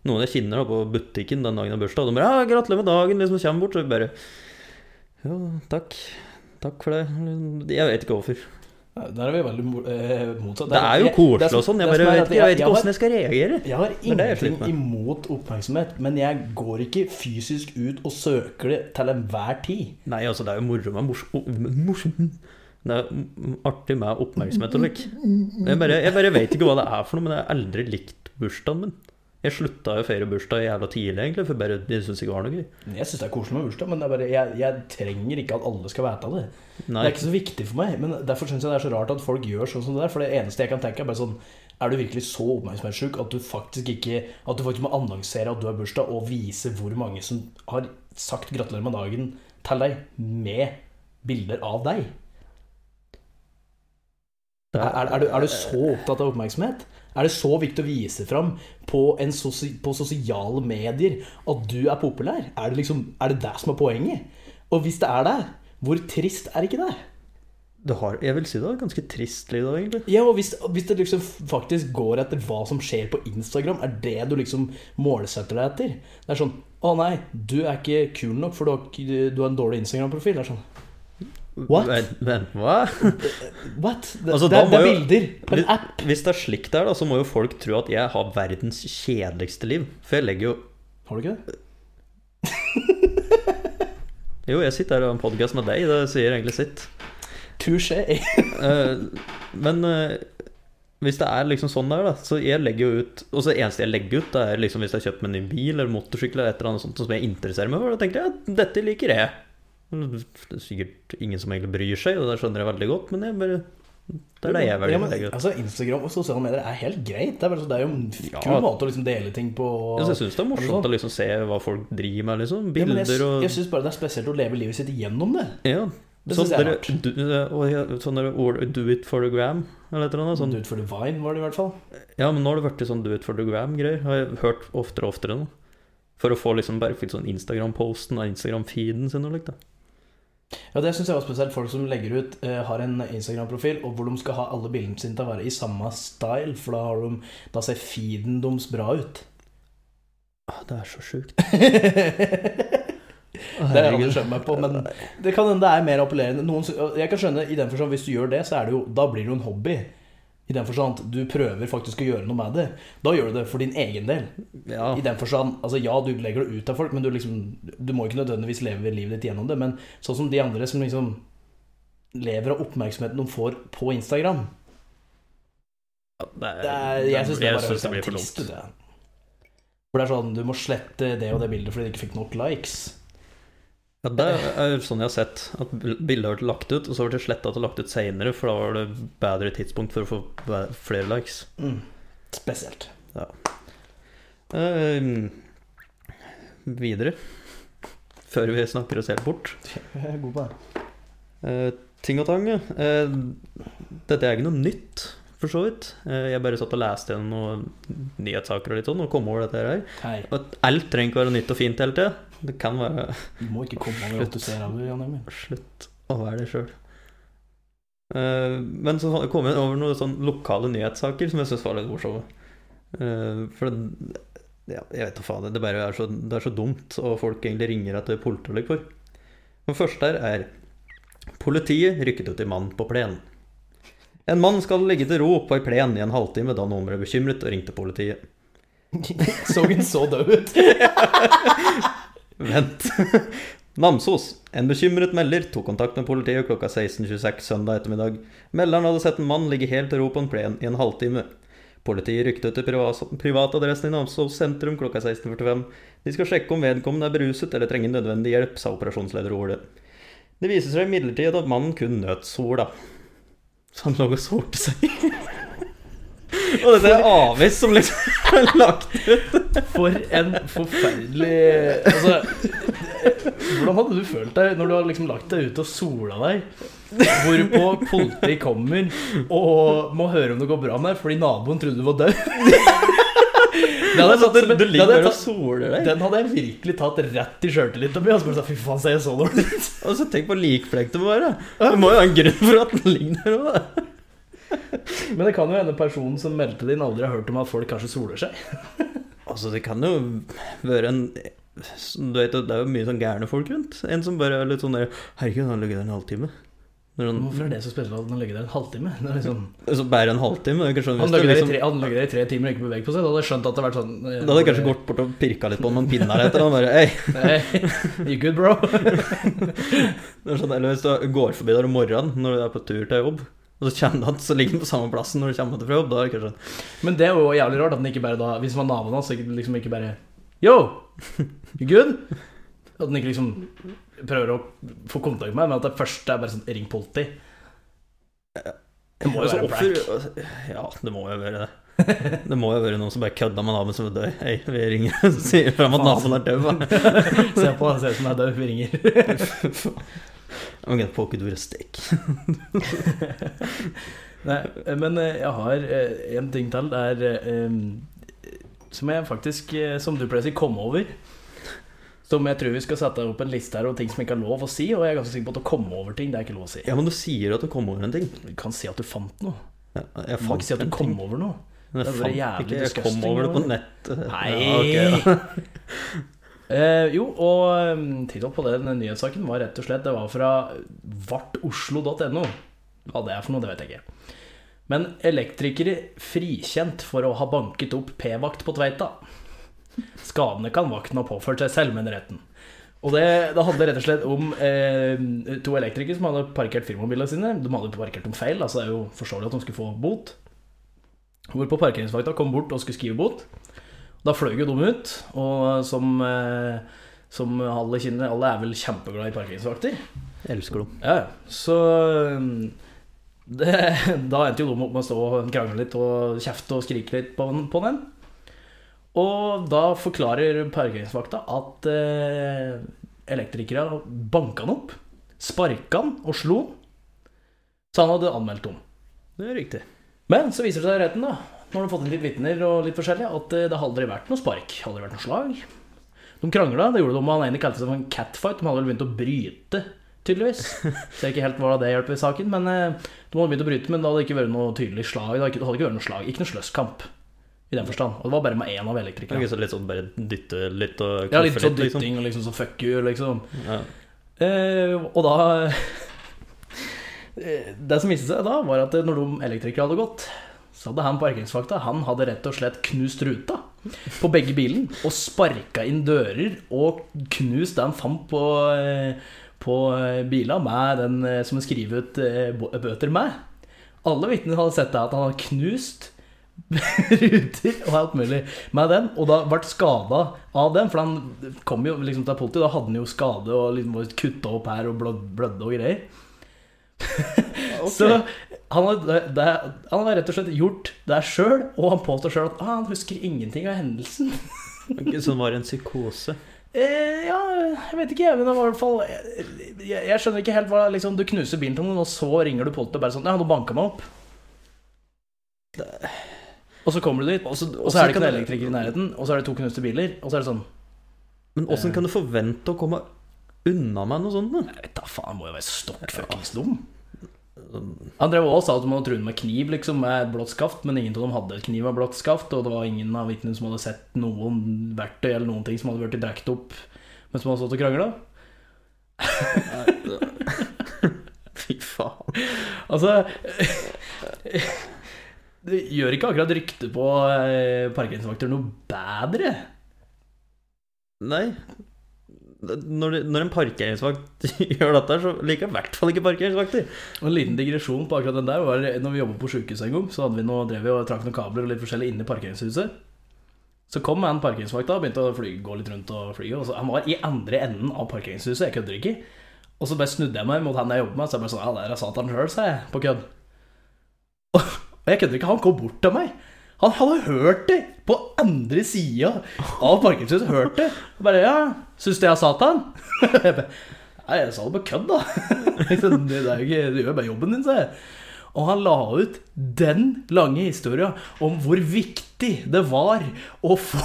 [SPEAKER 1] noen jeg kjenner da, på butikken den dagen jeg har bursdag, og de bare ja, 'Gratulerer med dagen', liksom kommer bort, så vi bare Jo, takk. Takk for det. Jeg vet ikke hvorfor.
[SPEAKER 2] Der er vi veldig eh, motsatt.
[SPEAKER 1] Det er jo koselig og sånn. Jeg bare vet ikke, jeg vet ikke åssen jeg skal reagere.
[SPEAKER 2] Jeg har ingenting imot oppmerksomhet, men jeg går ikke fysisk ut og søker det til enhver tid.
[SPEAKER 1] Nei, altså, det er jo moro med morsom- Det er artig med oppmerksomhet og lik. Jeg bare, jeg bare vet ikke hva det er for noe, men jeg har aldri likt bursdagen min. Jeg slutta å feire bursdag jævla tidlig, egentlig, for bare, jeg syns ikke var noe gøy.
[SPEAKER 2] Jeg syns det er koselig med bursdag, men bare, jeg, jeg trenger ikke at alle skal vite det.
[SPEAKER 1] Nei.
[SPEAKER 2] Det er ikke så viktig for meg, men derfor syns jeg det er så rart at folk gjør sånn som det der. For det eneste jeg kan tenke, er bare sånn Er du virkelig så oppmerksomhetssjuk at du faktisk ikke At du faktisk må annonsere at du har bursdag, og vise hvor mange som har sagt 'gratulerer med dagen' til deg med bilder av deg?
[SPEAKER 1] Det
[SPEAKER 2] Er, er, er, du, er du så opptatt av oppmerksomhet? Er det så viktig å vise fram på, en sosi, på sosiale medier at du er populær? Er det, liksom, er det det som er poenget? Og hvis det er det, hvor trist er ikke det?
[SPEAKER 1] Du har, jeg vil si det var ganske trist liv da, egentlig.
[SPEAKER 2] Ja, og hvis, hvis det liksom faktisk går etter hva som skjer på Instagram, er det du liksom målsetter deg etter? Det er sånn Å nei, du er ikke kul nok, for du har, du har en dårlig Instagram-profil. Det er sånn What?
[SPEAKER 1] Men, men hva?
[SPEAKER 2] What? Det,
[SPEAKER 1] Altså,
[SPEAKER 2] det, det er
[SPEAKER 1] jo-
[SPEAKER 2] bilder på en app.
[SPEAKER 1] hvis det er slik der, da, så må jo folk tro at jeg har verdens kjedeligste liv. For jeg legger jo
[SPEAKER 2] Har du ikke det?
[SPEAKER 1] Jo, jeg sitter her og har en podkast med deg, det sier egentlig sitt.
[SPEAKER 2] Touché.
[SPEAKER 1] Eh, men eh, hvis det er liksom sånn der, da Så jeg legger jo ut Og så eneste jeg legger ut, det er liksom hvis jeg har kjøpt meg en ny bil eller motorsykkel eller et eller annet sånt som jeg interesserer meg for. Da tenker jeg at dette liker jeg. Det er sikkert ingen som egentlig bryr seg, og det skjønner jeg veldig godt, men jeg bare Det er det jeg velger
[SPEAKER 2] ja, men, altså, Instagram og sosiale medier er helt greit. Det er, bare, det er jo en
[SPEAKER 1] Ja.
[SPEAKER 2] kul måte å liksom dele ting på.
[SPEAKER 1] Jeg syns det er morsomt
[SPEAKER 2] sånn?
[SPEAKER 1] å liksom se hva folk driver med, liksom.
[SPEAKER 2] Ja, men jeg,
[SPEAKER 1] og
[SPEAKER 2] jeg syns bare det er spesielt å leve livet sitt gjennom det.
[SPEAKER 1] Ja.
[SPEAKER 2] Det
[SPEAKER 1] syns
[SPEAKER 2] synes jeg er rart.
[SPEAKER 1] du- sånn der Do it for the gram, eller et eller annet. Sånn.
[SPEAKER 2] Do it for the vine, var det i hvert fall.
[SPEAKER 1] Ja, men nå har det vært sånn do it for the gram-greier. Har jeg hørt oftere og oftere nå. For å få liksom bare sånn Instagram-posten og Instagram-feeden sin og likt, da.
[SPEAKER 2] Ja, Det syns jeg var spesielt. Folk som legger ut, uh, har en Instagram-profil, og hvor de skal ha alle bildene sine til å være i samme style, for da, har de, da ser feeden deres bra ut.
[SPEAKER 1] Ah, det er så sjukt.
[SPEAKER 2] det har jeg aldri skjønt meg på, men det kan hende det er mer appellerende. Noen, jeg kan skjønne i den forstand, hvis du gjør det, så er det jo, da blir det jo en hobby. I den forstand du prøver faktisk å gjøre noe med det. Da gjør du det for din egen del.
[SPEAKER 1] Ja.
[SPEAKER 2] I den forstand, altså Ja, du legger det ut til folk, men du, liksom, du må ikke nødvendigvis leve livet ditt gjennom det. Men sånn som de andre som liksom lever av oppmerksomheten de får på Instagram
[SPEAKER 1] det er,
[SPEAKER 2] det er, Jeg syns det det,
[SPEAKER 1] det blir for dumt.
[SPEAKER 2] For det er sånn, Du må slette det og det bildet fordi du ikke fikk nok likes.
[SPEAKER 1] Ja, det er sånn jeg har sett. At bildet har vært lagt ut, og så ble det sletta og lagt ut seinere, for da var det bedre tidspunkt for å få flere likes.
[SPEAKER 2] Mm. Spesielt.
[SPEAKER 1] Eh, videre. Før vi snakker oss helt bort.
[SPEAKER 2] Jeg er god på det.
[SPEAKER 1] Uh, ting og tang, ja. Eh, dette er ikke noe nytt, for så vidt. Eh, jeg bare satt og leste gjennom noen nyhetssaker og litt sånn, og kom over dette her.
[SPEAKER 2] Hei,
[SPEAKER 1] alt trenger ikke være nytt og fint hele tida. Det kan være
[SPEAKER 2] du må ikke komme over alt du ser av det, Jan Emil.
[SPEAKER 1] Slutt å være det sjøl. men så kom jeg over noen sånn lokale nyhetssaker som jeg syns var litt morsomme. Eh, for det, ja, jeg vet da faen, det bare er så, det er så dumt, og folk egentlig ringer etter politiet for. Den første her er Politiet rykket ut i mann på plen. En mann skal ligge til ro på ei plen i en halvtime da noen ble bekymret og ringte politiet.
[SPEAKER 2] Så hun så død ut?
[SPEAKER 1] Vent. Namsos. En bekymret melder tok kontakt med politiet klokka 16.26 søndag ettermiddag. Melderen hadde sett en mann ligge helt til ro på en plen i en halvtime. Politiet rykket ut til privatadressen i Namsos sentrum klokka 16.45. De skal sjekke om vedkommende er beruset eller trenger nødvendig hjelp, sa operasjonsleder Ole. Det viser seg imidlertid at mannen kun nøt sola. Så han lå og solte seg. og dette er avis som liksom er lagt ut.
[SPEAKER 2] For en forferdelig Altså Hvordan hadde du følt deg når du har liksom lagt deg ut og sola deg? Hvorpå politiet kommer og må høre om det går bra med deg fordi naboen trodde du var død? Den hadde tatt,
[SPEAKER 1] du, du
[SPEAKER 2] det hadde tatt, den hadde jeg virkelig tatt rett i sjøltilliten min. Og så fy faen, ser jeg så dårlig ut?
[SPEAKER 1] Og så tenk på likflekk det må være. Det må jo være en grunn for at den ligger der òg.
[SPEAKER 2] Men det kan jo hende personen som meldte det inn, aldri har hørt om at folk kanskje soler seg.
[SPEAKER 1] Altså, det kan jo være en Du vet, Det er jo mye sånn gærne folk rundt. En som bare er litt sånn der Herregud, han har ligget der en halvtime. Han,
[SPEAKER 2] Hvorfor er det så spesielt at han ligger der en halvtime? Det liksom,
[SPEAKER 1] så bare en halvtime. Sånn,
[SPEAKER 2] han i
[SPEAKER 1] liksom,
[SPEAKER 2] tre, der i tre timer og ikke beveget på seg. Da hadde jeg skjønt at det hadde vært sånn
[SPEAKER 1] da hadde jeg kanskje gått bort og pirka litt på ham pinne her etter. Og bare,
[SPEAKER 2] Hei! You good, bro?
[SPEAKER 1] sånn, eller hvis du går forbi der om morgenen når du er på tur til jobb, og så kjenner du at så ligger den på samme plassen når du kommer fra jobb. Da er det kanskje sånn
[SPEAKER 2] Men det er jo jævlig rart at den ikke bare da Hvis man var naboen hans, liksom ikke bare Yo, you good? At den ikke liksom prøver å få kontakt med meg, men at det første er bare sånn Ring politi. Det må jo være
[SPEAKER 1] offer- Ja, det må jo være det. Det må jo være noen som bare kødda med naboen som er død. Hei, vi ringer og sier frem at naboen er død.
[SPEAKER 2] Se på, ser ut som jeg er død. Vi ringer.
[SPEAKER 1] I'm gonna poke it with a stick.
[SPEAKER 2] Nei, men eh, jeg har eh, en ting til. Det er eh, Som jeg faktisk, som du pleier å si, kom over. Som jeg tror vi skal sette opp en liste her over ting som ikke er lov å si. Og jeg er ganske sikker på at å komme over ting, det er ikke lov å si.
[SPEAKER 1] Ja, men du sier at du kom over en ting.
[SPEAKER 2] Du kan si at du fant noe.
[SPEAKER 1] Ja, jeg
[SPEAKER 2] Du kan ikke si at du kom
[SPEAKER 1] ting.
[SPEAKER 2] over noe.
[SPEAKER 1] Men
[SPEAKER 2] Det
[SPEAKER 1] jeg fant
[SPEAKER 2] jævlig
[SPEAKER 1] ikke, jeg kom over det på nettet.
[SPEAKER 2] Nei.
[SPEAKER 1] Ja, ok, da.
[SPEAKER 2] Eh, jo, og um, tittelen på den nyhetssaken var rett og slett Det var fra vartoslo.no. Hva det er for noe, det vet jeg ikke. Men elektrikere frikjent for å ha banket opp p-vakt på Tveita. Skadene kan vakten ha påført seg selv, mener retten. Og det, det handler rett og slett om eh, to elektrikere som hadde parkert firmabilene sine. De hadde parkert dem feil, altså det er jo forståelig at de skulle få bot. Hvorpå parkeringsvakta kom bort og skulle skrive bot. Da fløy jo de ut, og som, eh, som alle kjenner, alle er vel kjempeglade i parkeringsvakter.
[SPEAKER 1] Elsker dem.
[SPEAKER 2] Ja, så um, det, Da endte jo de opp med å stå og krangle litt og kjefte og skrike litt på, på den. Og da forklarer parkeringsvakta at eh, elektrikere banka han opp, sparka han og slo. Så han hadde anmeldt dem.
[SPEAKER 1] Det er riktig.
[SPEAKER 2] Men så viser det seg i retten, da, når de fått inn litt vitner og litt forskjellig, at eh, det har aldri vært noe spark. Aldri vært noe slag. De krangla. Det gjorde de med han ene kalte seg for en catfight. De hadde vel begynt å bryte, tydeligvis. Ser ikke helt hva det hjelper i saken, men eh, de hadde begynt å bryte, men det hadde ikke vært noe tydelig slag. Det hadde ikke, det hadde ikke vært noe slag. Ikke noe sløsskamp i den forstand. Og det var bare med én av
[SPEAKER 1] er
[SPEAKER 2] elektrikerne.
[SPEAKER 1] Okay, så litt sånn bare dytte litt og
[SPEAKER 2] Ja, litt sånn
[SPEAKER 1] liksom.
[SPEAKER 2] dytting og liksom så fuck you, liksom.
[SPEAKER 1] Ja.
[SPEAKER 2] Eh, og da eh, Det som viste seg da, var at når de elektrikere hadde gått, så hadde han parkeringsvakta Han hadde rett og slett knust ruta på begge bilen og sparka inn dører og knust det han fant på, eh, på eh, bila med den eh, som han skriver ut bøter med. Alle vitner hadde sett det at han hadde knust ruter og alt mulig med den, og da ble skada av den. For han kom jo liksom til politiet, da hadde han jo skade og liksom kutta opp her og blødde og greier. Så han har, det, det, han har rett og slett gjort det sjøl, og han påstår sjøl at ah, han husker ingenting av hendelsen.
[SPEAKER 1] Så det var en psykose.
[SPEAKER 2] Eh, ja, jeg vet ikke, men det var i hvert fall Jeg, jeg skjønner ikke helt hva liksom, Du knuser bilen til noen, og så ringer du politiet og bare sånn Ja, nå banka meg opp. Og så kommer du dit, og så, og så er det ikke noen elektriker i nærheten, og så er det to knuste biler, og så er det sånn
[SPEAKER 1] Men åssen kan du forvente å komme unna med noe sånt? da?
[SPEAKER 2] Jeg vet da faen, må jo være stokk fuckings dum. Han drev også sa at hadde truet med kniv liksom, med et blått skaft, men ingen av dem hadde kniv med blått skaft, og det var ingen av vitnene som hadde sett noen verktøy eller noen ting som hadde blitt drukket opp mens man hadde stått og krangla.
[SPEAKER 1] Fy faen.
[SPEAKER 2] Altså Det gjør ikke akkurat ryktet på eh, parkeringsvakter noe bedre.
[SPEAKER 1] Nei. Når, når en parkeringsvakt gjør dette, så liker jeg i hvert fall ikke parkeringsvakter.
[SPEAKER 2] Og En liten digresjon på akkurat den der var Når vi jobbet på sjukehuset en gang, så hadde vi noe, drev vi og trakk noen kabler og litt forskjellig inne i parkeringshuset. Så kom en parkeringsvakt da begynte å fly, gå litt rundt og fly. Og så, han var i andre enden av parkeringshuset, jeg kødder ikke. Og så bare snudde jeg meg mot han jeg jobber med, så jeg bare sånn Ja, der er Satan sjøl, sa jeg, på kødd. Og jeg kødder ikke, han kom bort til meg. Han hadde hørt det på andre sida av parkeringshuset. Hørt det. Og bare Ja, syns du jeg er Satan? Nei, jeg sa det på kødd, da. Det er jo ikke, du gjør bare jobben din, sa jeg. Og han la ut den lange historia om hvor viktig det var å få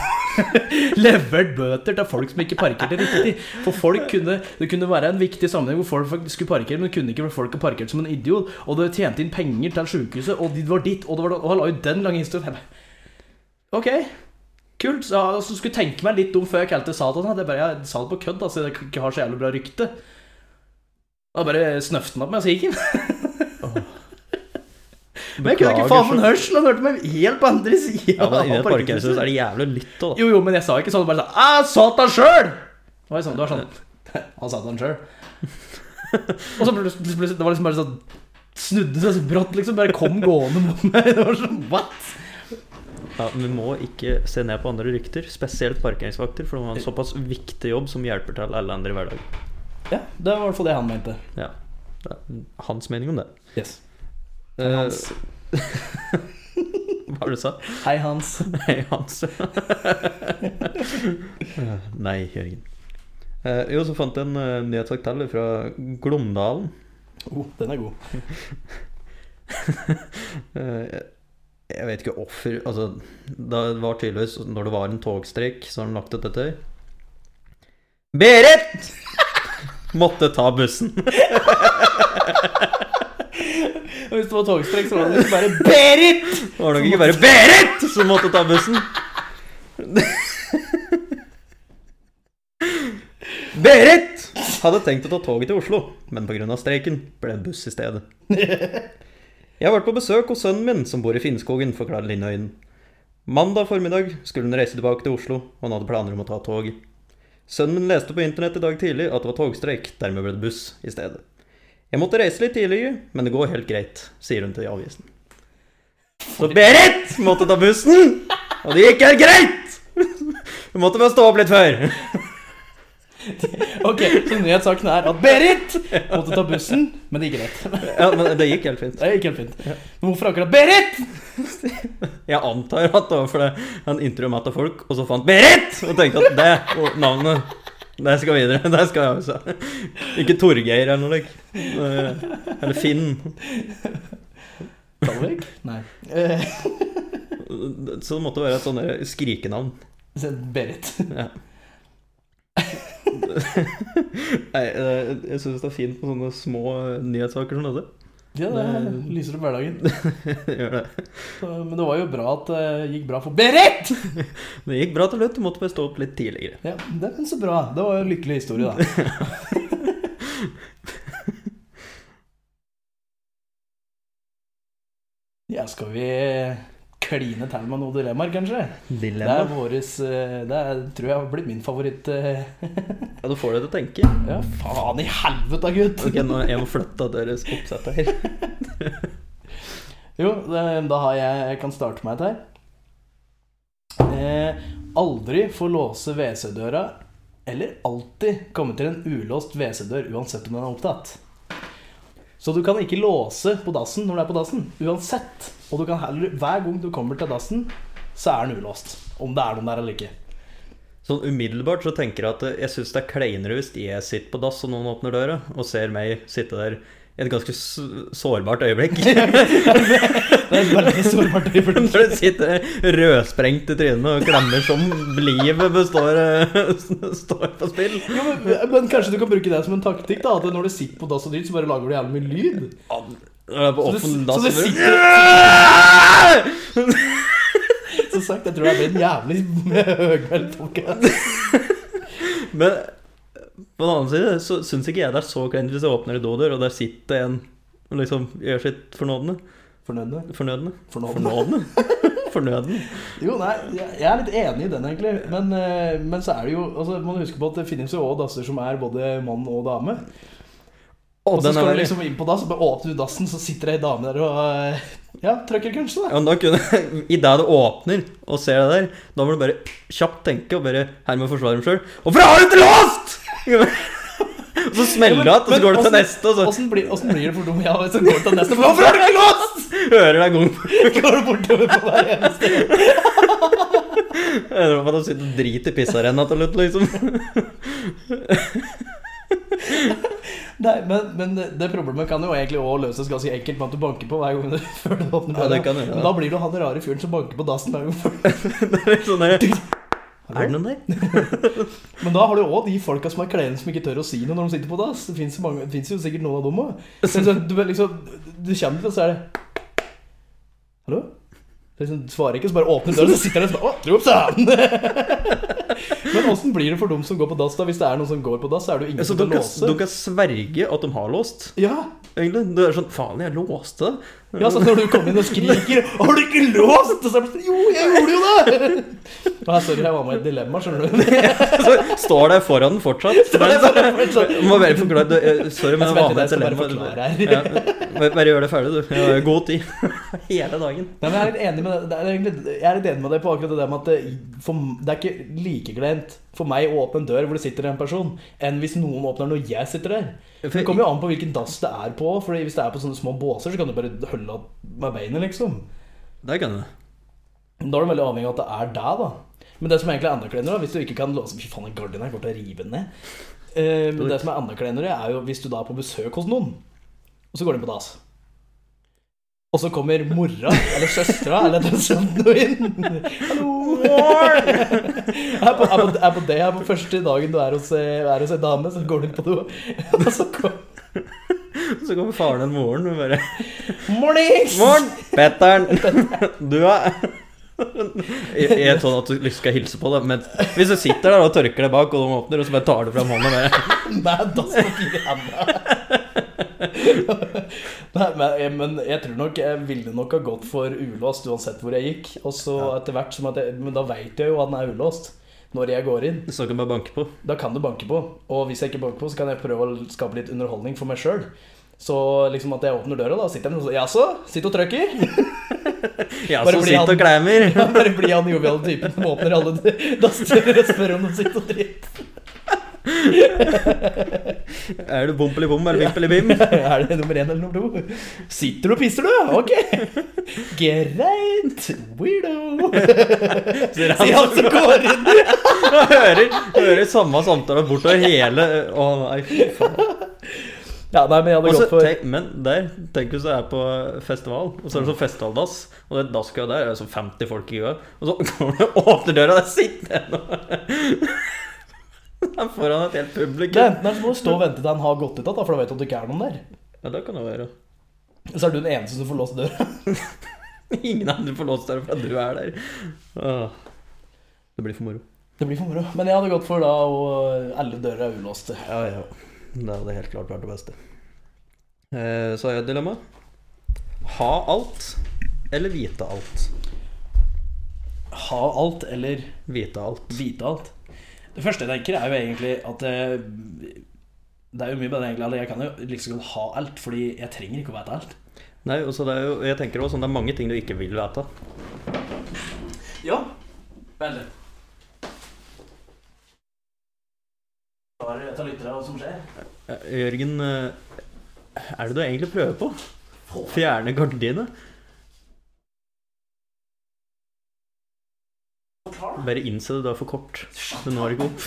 [SPEAKER 2] levert bøter til folk som ikke parkerte riktig. For folk kunne, Det kunne være en viktig sammenheng hvor folk faktisk skulle parkere, men det kunne ikke være folk parkert som en idiot. Og det tjente inn penger til sjukehuset, og det var ditt, og, det var, og han la ut den lange historien. Ok, kult. Så jeg altså, skulle tenke meg litt om før jeg kalte Satan. Jeg, bare, jeg sa det på kødd, altså, jeg ikke har så jævlig bra rykte. Da bare snøfte han opp meg, så gikk han. Men jeg kunne ikke faen meg hørsel, han hørte meg helt på andre sida.
[SPEAKER 1] Ja, men i det parkeringshuset er det jævlig lytt òg, da.
[SPEAKER 2] Jo, jo, men jeg sa ikke sånn. Bare sånn Æ, Satan sjøl! Det var sånn, det var sånn Han Satan sjøl. Og så plutselig Det var liksom bare sånn Snudde seg så brått, liksom. Bare kom gående mot meg. Det var sånn What?
[SPEAKER 1] Ja, vi må ikke se ned på andre rykter, spesielt parkeringsvakter, for de har en såpass viktig jobb som hjelper til alle andre i hverdagen.
[SPEAKER 2] Ja, det var i hvert fall det han mente.
[SPEAKER 1] Ja. Hans mening om det.
[SPEAKER 2] Yes.
[SPEAKER 1] Eh,
[SPEAKER 2] Hans.
[SPEAKER 1] Hva var det du sa?
[SPEAKER 2] Hei, Hans.
[SPEAKER 1] Hei, Hans. Nei, Jørgen. Eh, jo, så fant jeg en uh, nyhetssak til fra Glåmdalen.
[SPEAKER 2] Oh, den er god.
[SPEAKER 1] Eh, jeg vet ikke offer Altså, det var tydeligvis Når det var en togstreik, så har de lagt ut dette. Berit! Måtte ta bussen.
[SPEAKER 2] Og hvis det var togstrekk, så var det liksom bare Berit!
[SPEAKER 1] Var nok ikke bare Berit som måtte ta bussen? Berit hadde tenkt å ta toget til Oslo, men pga. streiken ble det buss i stedet. Jeg har vært på besøk hos sønnen min, som bor i Finnskogen, forklarer Lindøyen. Mandag formiddag skulle hun reise tilbake til Oslo, og han hadde planer om å ta tog. Sønnen min leste på internett i dag tidlig at det var togstreik, dermed ble det buss i stedet. Jeg måtte reise litt tidligere, men det går helt greit, sier hun til avisen. Så Berit måtte ta bussen, og det gikk helt greit! Du måtte bare stå opp litt før.
[SPEAKER 2] Ok, så nyhetssaken er at Berit måtte ta bussen, men det gikk greit.
[SPEAKER 1] Ja, men det gikk helt fint.
[SPEAKER 2] Det gikk helt fint. Men hvorfor akkurat Berit?
[SPEAKER 1] Jeg antar at det var fordi han intervjuet folk, og så fant Berit! Og tenkte at det navnet det skal videre. Det skal jeg også. Ikke Torgeir eller noe slikt. Eller Finn.
[SPEAKER 2] Dalvik? Nei.
[SPEAKER 1] Så det måtte være et sånt skrikenavn.
[SPEAKER 2] Berit.
[SPEAKER 1] Ja. Nei, eh, jeg syns det er fint med sånne små nyhetssaker som dette.
[SPEAKER 2] Ja, det lyser opp hverdagen.
[SPEAKER 1] Gjør det.
[SPEAKER 2] Så, men det var jo bra at det gikk bra for Berit!
[SPEAKER 1] Det gikk bra til slutt. Du måtte bare stå opp litt tidligere.
[SPEAKER 2] Ja, det er så bra. Det var jo en lykkelig historie, da. Ja, skal vi kline til med noen dilemmaer, kanskje? Det
[SPEAKER 1] Dilemma.
[SPEAKER 2] våres eh, Det er, tror jeg har blitt min favoritt. eh.
[SPEAKER 1] Ja, du får det til å tenke.
[SPEAKER 2] Ja, faen i helvete, gutt!
[SPEAKER 1] Ok, nå Jeg må flytte deres oppsett her.
[SPEAKER 2] Jo, det- da har jeg Jeg kan starte meg et her. Eh, aldri få låse WC-døra, eller alltid komme til en ulåst WC-dør uansett om den er opptatt. Så du kan ikke låse på dassen når du er på dassen, uansett. Og du kan heller, hver gang du kommer til dassen, så er den ulåst. Om det er noen der eller ikke.
[SPEAKER 1] Sånn umiddelbart så tenker jeg at eh, jeg syns det er kleinere hvis jeg sitter på dass og noen åpner døra, og ser meg sitte der et ganske sårbart øyeblikk.
[SPEAKER 2] Det er et veldig sårbart øyeblikk.
[SPEAKER 1] Når du sitter rødsprengt i trynet og klemmer som livet består eh, står på spill.
[SPEAKER 2] Jo, men, men kanskje du kan bruke det som en taktikk, da. At når du sitter på dass og dritt, så bare lager du jævlig mye lyd.
[SPEAKER 1] Er på
[SPEAKER 2] Så
[SPEAKER 1] offentlig dass
[SPEAKER 2] så
[SPEAKER 1] du
[SPEAKER 2] sitter Som sagt, jeg tror det blir en jævlig høgmælt podcast.
[SPEAKER 1] Men på den annen side så syns ikke jeg det er så kleint hvis jeg åpner en dodør, og der sitter en og liksom gjør sitt fornødne.
[SPEAKER 2] Fornødende
[SPEAKER 1] Fornødne?
[SPEAKER 2] Fornødne?
[SPEAKER 1] Fornødne? Fornødne.
[SPEAKER 2] Jo, nei, jeg er litt enig i den, egentlig. Men, eh, men så er det jo altså, Man husker huske på at det finnes jo også dasser som er både mann og dame. Og så skal du liksom inn på dass, og så åpner du dassen, så sitter det ei dame der og eh, Ja, trykker kanskje, da.
[SPEAKER 1] Ja, da kunne, I det du åpner og ser det der, da må du bare kjapt tenke og bare Hermed forsvare dem sjøl. Hvorfor har du ikke låst?! Og så smeller det igjen, og så går du til neste, og så
[SPEAKER 2] Åssen blir, åssen blir det for dum? Ja, så går det til neste. Hvorfor har du ikke låst?!
[SPEAKER 1] Hører deg gang
[SPEAKER 2] Går du bortover på hver eneste
[SPEAKER 1] Jeg tror bare å sitte og driter i pissarenna til slutt, liksom.
[SPEAKER 2] Nei, men, men det- det problemet kan jo egentlig også løses ganske enkelt med at du banker på hver gang du før du åpner døra.
[SPEAKER 1] Ja, du.
[SPEAKER 2] Men da blir du han rare fyren som banker på dassen hver gang før.
[SPEAKER 1] Det er sånn der, Er det noen der?
[SPEAKER 2] Men da har du òg de folka som er kleine som ikke tør å si noe når de sitter på dass. Det fins jo, sikkert noen av dem òg. Du, er liksom, du kommer dit, og så er det Hallo? Liksom, du svarer ikke, så bare åpner døra, så sitter der og så Å! Men åssen blir det for dem som går på dass, da? Hvis det er noen som går på dass, så er det jo ingen
[SPEAKER 1] Så
[SPEAKER 2] som
[SPEAKER 1] du
[SPEAKER 2] kan låse.
[SPEAKER 1] du kan sverge at de har låst,
[SPEAKER 2] Ja,
[SPEAKER 1] egentlig. Det er sånn Faen, jeg låste det.
[SPEAKER 2] Ja, så når du kommer inn og skriker 'Har du ikke låst?' Og så er det sånn Jo, jeg gjorde jo det! Nei, sorry, jeg var med i et dilemma, skjønner du.
[SPEAKER 1] Så står det foran den fortsatt.
[SPEAKER 2] Står det foran fortsatt.
[SPEAKER 1] Du må bare forklare eh, Sorry, men
[SPEAKER 2] Jeg
[SPEAKER 1] var
[SPEAKER 2] med
[SPEAKER 1] med et dilemma. Ja, bare- gjør det ferdig, du. Jeg har god tid. Hele dagen.
[SPEAKER 2] Nei, men jeg er litt enig med deg, egentlig, jeg er litt enig med deg på akkurat det der med at det, for, det er ikke like glemt for meg å åpne en dør hvor det sitter en person, enn hvis noen åpner når jeg sitter der. Det kommer jo an på hvilken dass det er på. Fordi Hvis det er på sånne små båser, så kan du bare holde med beinet, liksom.
[SPEAKER 1] Det kan du.
[SPEAKER 2] Da er du veldig avhengig av at det er deg, da. Men det som egentlig er enda kleinere, hvis du ikke kan låse Fy faen, her kommer til å rive den ned. Eh, men det som er enda kleinere, er jo hvis du da er på besøk hos noen, og så går inn på dass. Og så kommer mora eller søstera eller den sønnen inn. Hallo! Er på, er, på, er på det, er på første dagen du er hos, eh, er hos en dame, så går du inn på do. Og så kom
[SPEAKER 1] Så kommer faren en moren og bare
[SPEAKER 2] Mornings!
[SPEAKER 1] Morn! Petter'n! Du Jeg jeg er sånn at du skal hilse på det, men hvis du sitter der og tørker deg bak, og de åpner, og så bare tar du fram hånda bare
[SPEAKER 2] Med dasspapir i handa. Nei, men, jeg- men jeg tror nok jeg ville nok ha gått for ulåst uansett hvor jeg gikk. Og så etter hvert som at jeg, Men da veit jeg jo at den er ulåst når jeg går inn.
[SPEAKER 1] Så kan du bare banke på.
[SPEAKER 2] Da kan du banke på. Og hvis jeg ikke banker på, så kan jeg prøve å skape litt underholdning for meg sjøl. Så liksom at jeg åpner døra, da sitter han og sier Jaså, sitt og trøkker'.
[SPEAKER 1] Ja, sitt og klemmer.
[SPEAKER 2] Ja, Bare bli han joviale typen som åpner alle dassdører og spør om noe sitt og dritt.
[SPEAKER 1] Er du bompeli bom eller bimpeli bim?
[SPEAKER 2] Er det nummer én eller nummer to? Sitter du og pisser, du? Ok. Greit. Weirdo.
[SPEAKER 1] Sier
[SPEAKER 2] han som går inn.
[SPEAKER 1] Hører, hører samme samtale bortover hele Å nei, fy faen.
[SPEAKER 2] Ja, nei, men jeg hadde
[SPEAKER 1] Også,
[SPEAKER 2] gått for
[SPEAKER 1] tenk, men der, tenk hvis du er på festival, og så er det sånn festivaldass, og det er dasskø der, det er sånn 50 folk i kø, og så kommer du og åpner døra, og der sitter en og Der foran et helt publikum.
[SPEAKER 2] Det er enten er så må du stå og vente til han har gått ut igjen, for da vet du at det ikke er noen der.
[SPEAKER 1] Ja, det kan det være.
[SPEAKER 2] Så er du den eneste som får låst døra.
[SPEAKER 1] Ingen andre får låst døra for at du er der. Åh. Det blir for moro.
[SPEAKER 2] Det blir for moro. Men jeg hadde gått for da og alle dører er ulåste.
[SPEAKER 1] Ja, ja. Det hadde helt klart vært det beste. Eh, så har jeg et dilemma. Ha alt eller vite alt?
[SPEAKER 2] Ha alt eller
[SPEAKER 1] Vite alt.
[SPEAKER 2] vite alt. Det første jeg tenker, er jo egentlig at eh, Det er jo mye bedre, egentlig. at jeg kan jo liksom godt ha alt, fordi jeg trenger ikke å vite alt.
[SPEAKER 1] Nei, og så det er jo, jeg tenker også sånn, det er mange ting du ikke vil vite.
[SPEAKER 2] Ja. Veldig. Hva er det jeg tar lyttere av som skjer?
[SPEAKER 1] Eh, Jørgen, eh, er det du egentlig prøver på? Fjerne gardinet? Bare innse det, du er for kort. Du når ikke opp.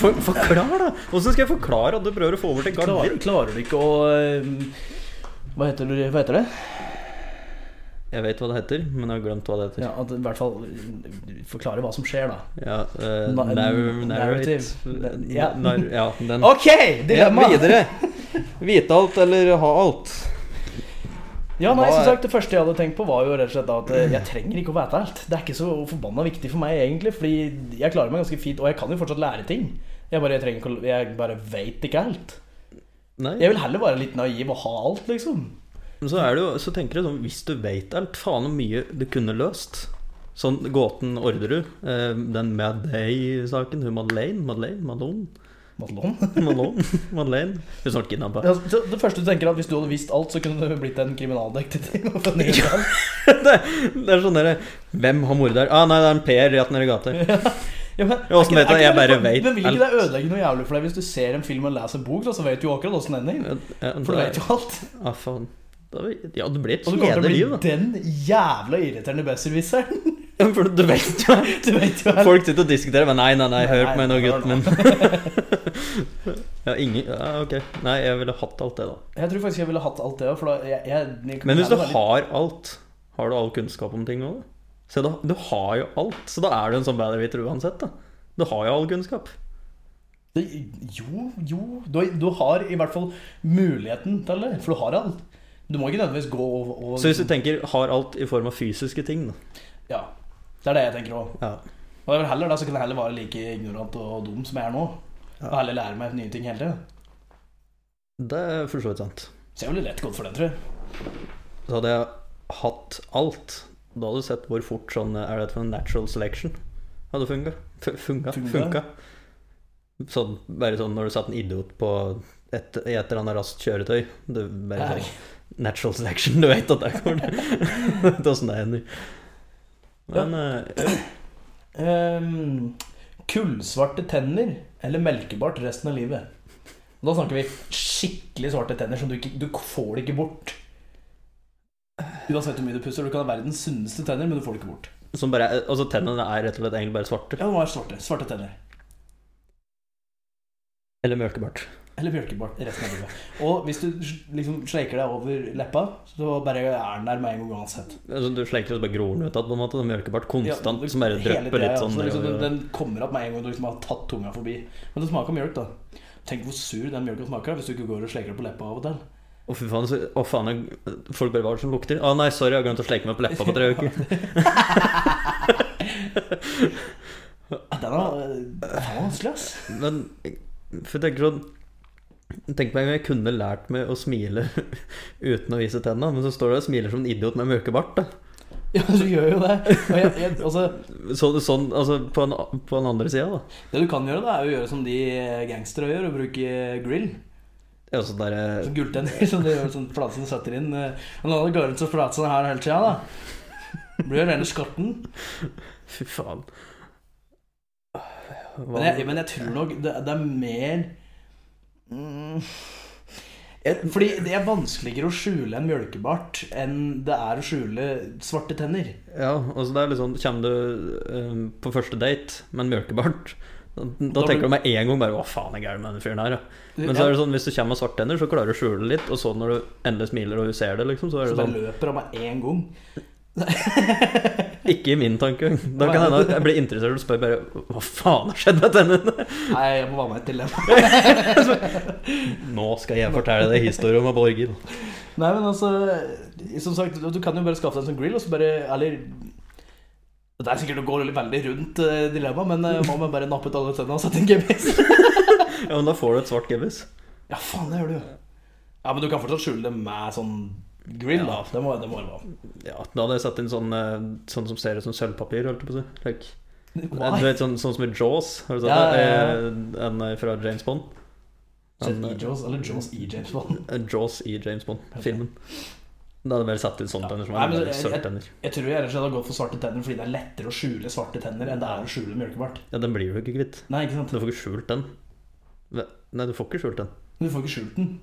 [SPEAKER 1] For, forklar, da! Åssen skal jeg forklare at du prøver å få over til
[SPEAKER 2] Klarer,
[SPEAKER 1] gardin?
[SPEAKER 2] klarer du ikke å eh, hva heter, det, hva heter det?
[SPEAKER 1] Jeg vet hva det heter, men jeg har glemt hva det heter.
[SPEAKER 2] Ja, at I hvert fall forklare hva som skjer, da.
[SPEAKER 1] Ja, uh,
[SPEAKER 2] Na-
[SPEAKER 1] narr-
[SPEAKER 2] narrative. Ja.
[SPEAKER 1] Nar- ja, den.
[SPEAKER 2] Ok! Dilemma!
[SPEAKER 1] Ja, videre. Vite alt eller ha alt?
[SPEAKER 2] Ja, nei, som sagt, Det første jeg hadde tenkt på, var jo rett og slett at eh, jeg trenger ikke å vite alt. Det er ikke så forbanna viktig for meg, egentlig. Fordi jeg klarer meg ganske fint, og jeg kan jo fortsatt lære ting. Jeg bare, jeg trenger jeg bare veit ikke alt.
[SPEAKER 1] Nei.
[SPEAKER 2] Jeg vil heller være litt naiv og ha alt, liksom.
[SPEAKER 1] Men så, er det jo, så tenker jeg sånn Hvis du vet alt, faen hvor mye du kunne løst. Sånn gåten Orderud. Eh, den Madday-saken, Hun Madeleine? Madeleine? Madone
[SPEAKER 2] Madelon.
[SPEAKER 1] Madeleine? Hun snart kidnappa.
[SPEAKER 2] Ja, det første du tenker er at Hvis du hadde visst alt, så kunne du blitt en kriminaldetektiv. alt.
[SPEAKER 1] det, det er sånn derre Hvem har mordet der? Ah, nei, det er en Per rett nedi gata.
[SPEAKER 2] Ja, men,
[SPEAKER 1] Ja, vet
[SPEAKER 2] ikke-
[SPEAKER 1] jeg? Jeg bare vet
[SPEAKER 2] Men vil ikke det ødelegge noe jævlig for deg hvis du ser en film og leser en bok, så vet du jo akkurat åssen den ender? For du vet jo alt.
[SPEAKER 1] Ah, faen. Ja, det blir et
[SPEAKER 2] du
[SPEAKER 1] kjedelig liv, da.
[SPEAKER 2] den jævla irriterende besserwisseren.
[SPEAKER 1] Ja, For du vet jo
[SPEAKER 2] Du vet jo
[SPEAKER 1] Folk sitter og diskuterer, men nei, nei, nei, hør på meg nå, gutten min. Ja, ingen Ja, ok. Nei, jeg ville hatt alt det, da.
[SPEAKER 2] Jeg tror faktisk jeg ville hatt alt det òg, for da jeg, jeg, jeg,
[SPEAKER 1] Men hvis du har alt, har du all kunnskap om ting òg? Se, da, du har jo alt, så da er du en sånn badderwitter uansett, da. Du har jo all kunnskap.
[SPEAKER 2] det, Jo, jo du, du har i hvert fall muligheten til det, for du har alt. Du må ikke nødvendigvis gå og, og
[SPEAKER 1] Så hvis du tenker har alt i form av fysiske ting, da.
[SPEAKER 2] Ja. Det er det jeg tenker òg.
[SPEAKER 1] Ja.
[SPEAKER 2] Og jeg vil heller da, så kan jeg heller være like ignorant og dum som jeg er nå.
[SPEAKER 1] Ja.
[SPEAKER 2] Og heller lære meg nye ting hele tida.
[SPEAKER 1] Det er for så vidt sant.
[SPEAKER 2] Så jeg ville lett gått for den, tror jeg.
[SPEAKER 1] Så hadde jeg hatt alt, da hadde du sett hvor fort sånn Er det for en natural selection hadde funka. Funka.
[SPEAKER 2] Funka.
[SPEAKER 1] Sånn, bare sånn når du satt en idiot på et, i et eller annet raskt kjøretøy. Du bare sånn Natural selection, du vet at det går Vet åssen det ender. Men eh,
[SPEAKER 2] Ehm, kullsvarte tenner eller melkebart resten av livet? Da snakker vi skikkelig svarte tenner som du ikke Du får det ikke bort. Uansett hvor mye du pusser. Du kan ha verdens sunneste tenner, men du får det ikke bort.
[SPEAKER 1] som bare, altså Tennene er rett og slett egentlig bare svarte.
[SPEAKER 2] Ja, de er svarte. Svarte tenner.
[SPEAKER 1] Eller mørkebart.
[SPEAKER 2] Eller bjørkebart resten av livet. Og hvis du liksom sleiker deg over leppa, så bare er den der med en gang uansett.
[SPEAKER 1] Altså, du sleiker og så bare gror den ut igjen, på en måte. Det er Mørkebart konstant,
[SPEAKER 2] Ja,
[SPEAKER 1] som bare drypper litt sånn.
[SPEAKER 2] Så liksom, den, den kommer opp med en gang du liksom har tatt tunga forbi. Men det smaker mjølk, da. Tenk hvor sur den mjølka smaker hvis du ikke går og sleker deg på leppa av og til.
[SPEAKER 1] Å, fy faen. Så, oh, faen jeg, folk bare hva som lukter? Å nei, sorry, jeg har glemt å sleike meg på leppa på tre uker.
[SPEAKER 2] Den er, den er vanskelig, ass.
[SPEAKER 1] Men for jeg tenker sånn Tenk meg om jeg kunne lært meg å smile uten å vise tenna, men så står du og smiler som en idiot med møkebart Da.
[SPEAKER 2] Ja, du gjør jo det. Jeg, jeg, altså,
[SPEAKER 1] Så, sånn, altså på, en, på den andre sida, da.
[SPEAKER 2] det du kan gjøre, da, er å gjøre som de gangstere gjør, og bruke grill.
[SPEAKER 1] Ja, sånn der, eh,
[SPEAKER 2] Sånn gulltenner som de gjør sånn flatsen setter inn. eh, Og nå går rundt så flate sånn her hele tida, da. Blir jo rene skorten.
[SPEAKER 1] Fy faen. Hva,
[SPEAKER 2] Men jeg, men jeg tror nok det, det er mer mm, Fordi det er vanskeligere å skjule en mjølkebart enn det er å skjule svarte tenner.
[SPEAKER 1] Ja, altså det er litt sånn Kommer du eh, på første date med en mjølkebart, da, da tenker du med en gang bare 'Hva faen er gærent med denne fyren her', ja. Men så er det sånn, hvis du kommer med svarte tenner, så klarer du å skjule det litt, og så når du endelig smiler og hun ser det, liksom, så er
[SPEAKER 2] Så
[SPEAKER 1] det
[SPEAKER 2] bare
[SPEAKER 1] sånn
[SPEAKER 2] løper av meg én gang.
[SPEAKER 1] Ikke i min tanke. Da kan hende jeg blir interessert og spør bare 'Hva faen har skjedd med tennene?'
[SPEAKER 2] Nei, jeg må være med til dem.
[SPEAKER 1] Nå skal jeg fortelle deg historien om Borghild.
[SPEAKER 2] Nei, men altså Som sagt, du kan jo bare skaffe deg en sånn grill, og så bare Eller Det er sikkert å gå veldig rundt uh, dilemmaet, men uh, må man bare nappe ut alle tennene og sette en GPS?
[SPEAKER 1] Ja, men da får du et svart gebis.
[SPEAKER 2] ja, faen, det gjør du jo. Ja, men du kan fortsatt skjule det med sånn grill, da. Det må det må lov.
[SPEAKER 1] Ja, da hadde jeg satt inn sånn, eh, sånn som ser ut som sølvpapir, holdt jeg på å si. Like,
[SPEAKER 2] Why?
[SPEAKER 1] du vet, sånn, sånn som i Jaws. Har du sett
[SPEAKER 2] Ja,
[SPEAKER 1] det?
[SPEAKER 2] ja, ja.
[SPEAKER 1] Eh, En eh, fra James Bond. En,
[SPEAKER 2] e Jaws, eller Jaws i James Bond.
[SPEAKER 1] eh, Jaws i James Bond-filmen. Da hadde jeg vel satt inn sånne
[SPEAKER 2] Ja.
[SPEAKER 1] tenner som
[SPEAKER 2] Nei,
[SPEAKER 1] er
[SPEAKER 2] jeg- jeg- Jeg tror jeg rett og slett har gått for svarte tenner fordi det er lettere å skjule svarte tenner enn det er å skjule mjølkebart.
[SPEAKER 1] Ja, den blir jo ikke kvitt.
[SPEAKER 2] Nei, ikke sant?
[SPEAKER 1] Du får ikke skjult den. Nei, du får ikke skjult den.
[SPEAKER 2] Du får ikke skjult den.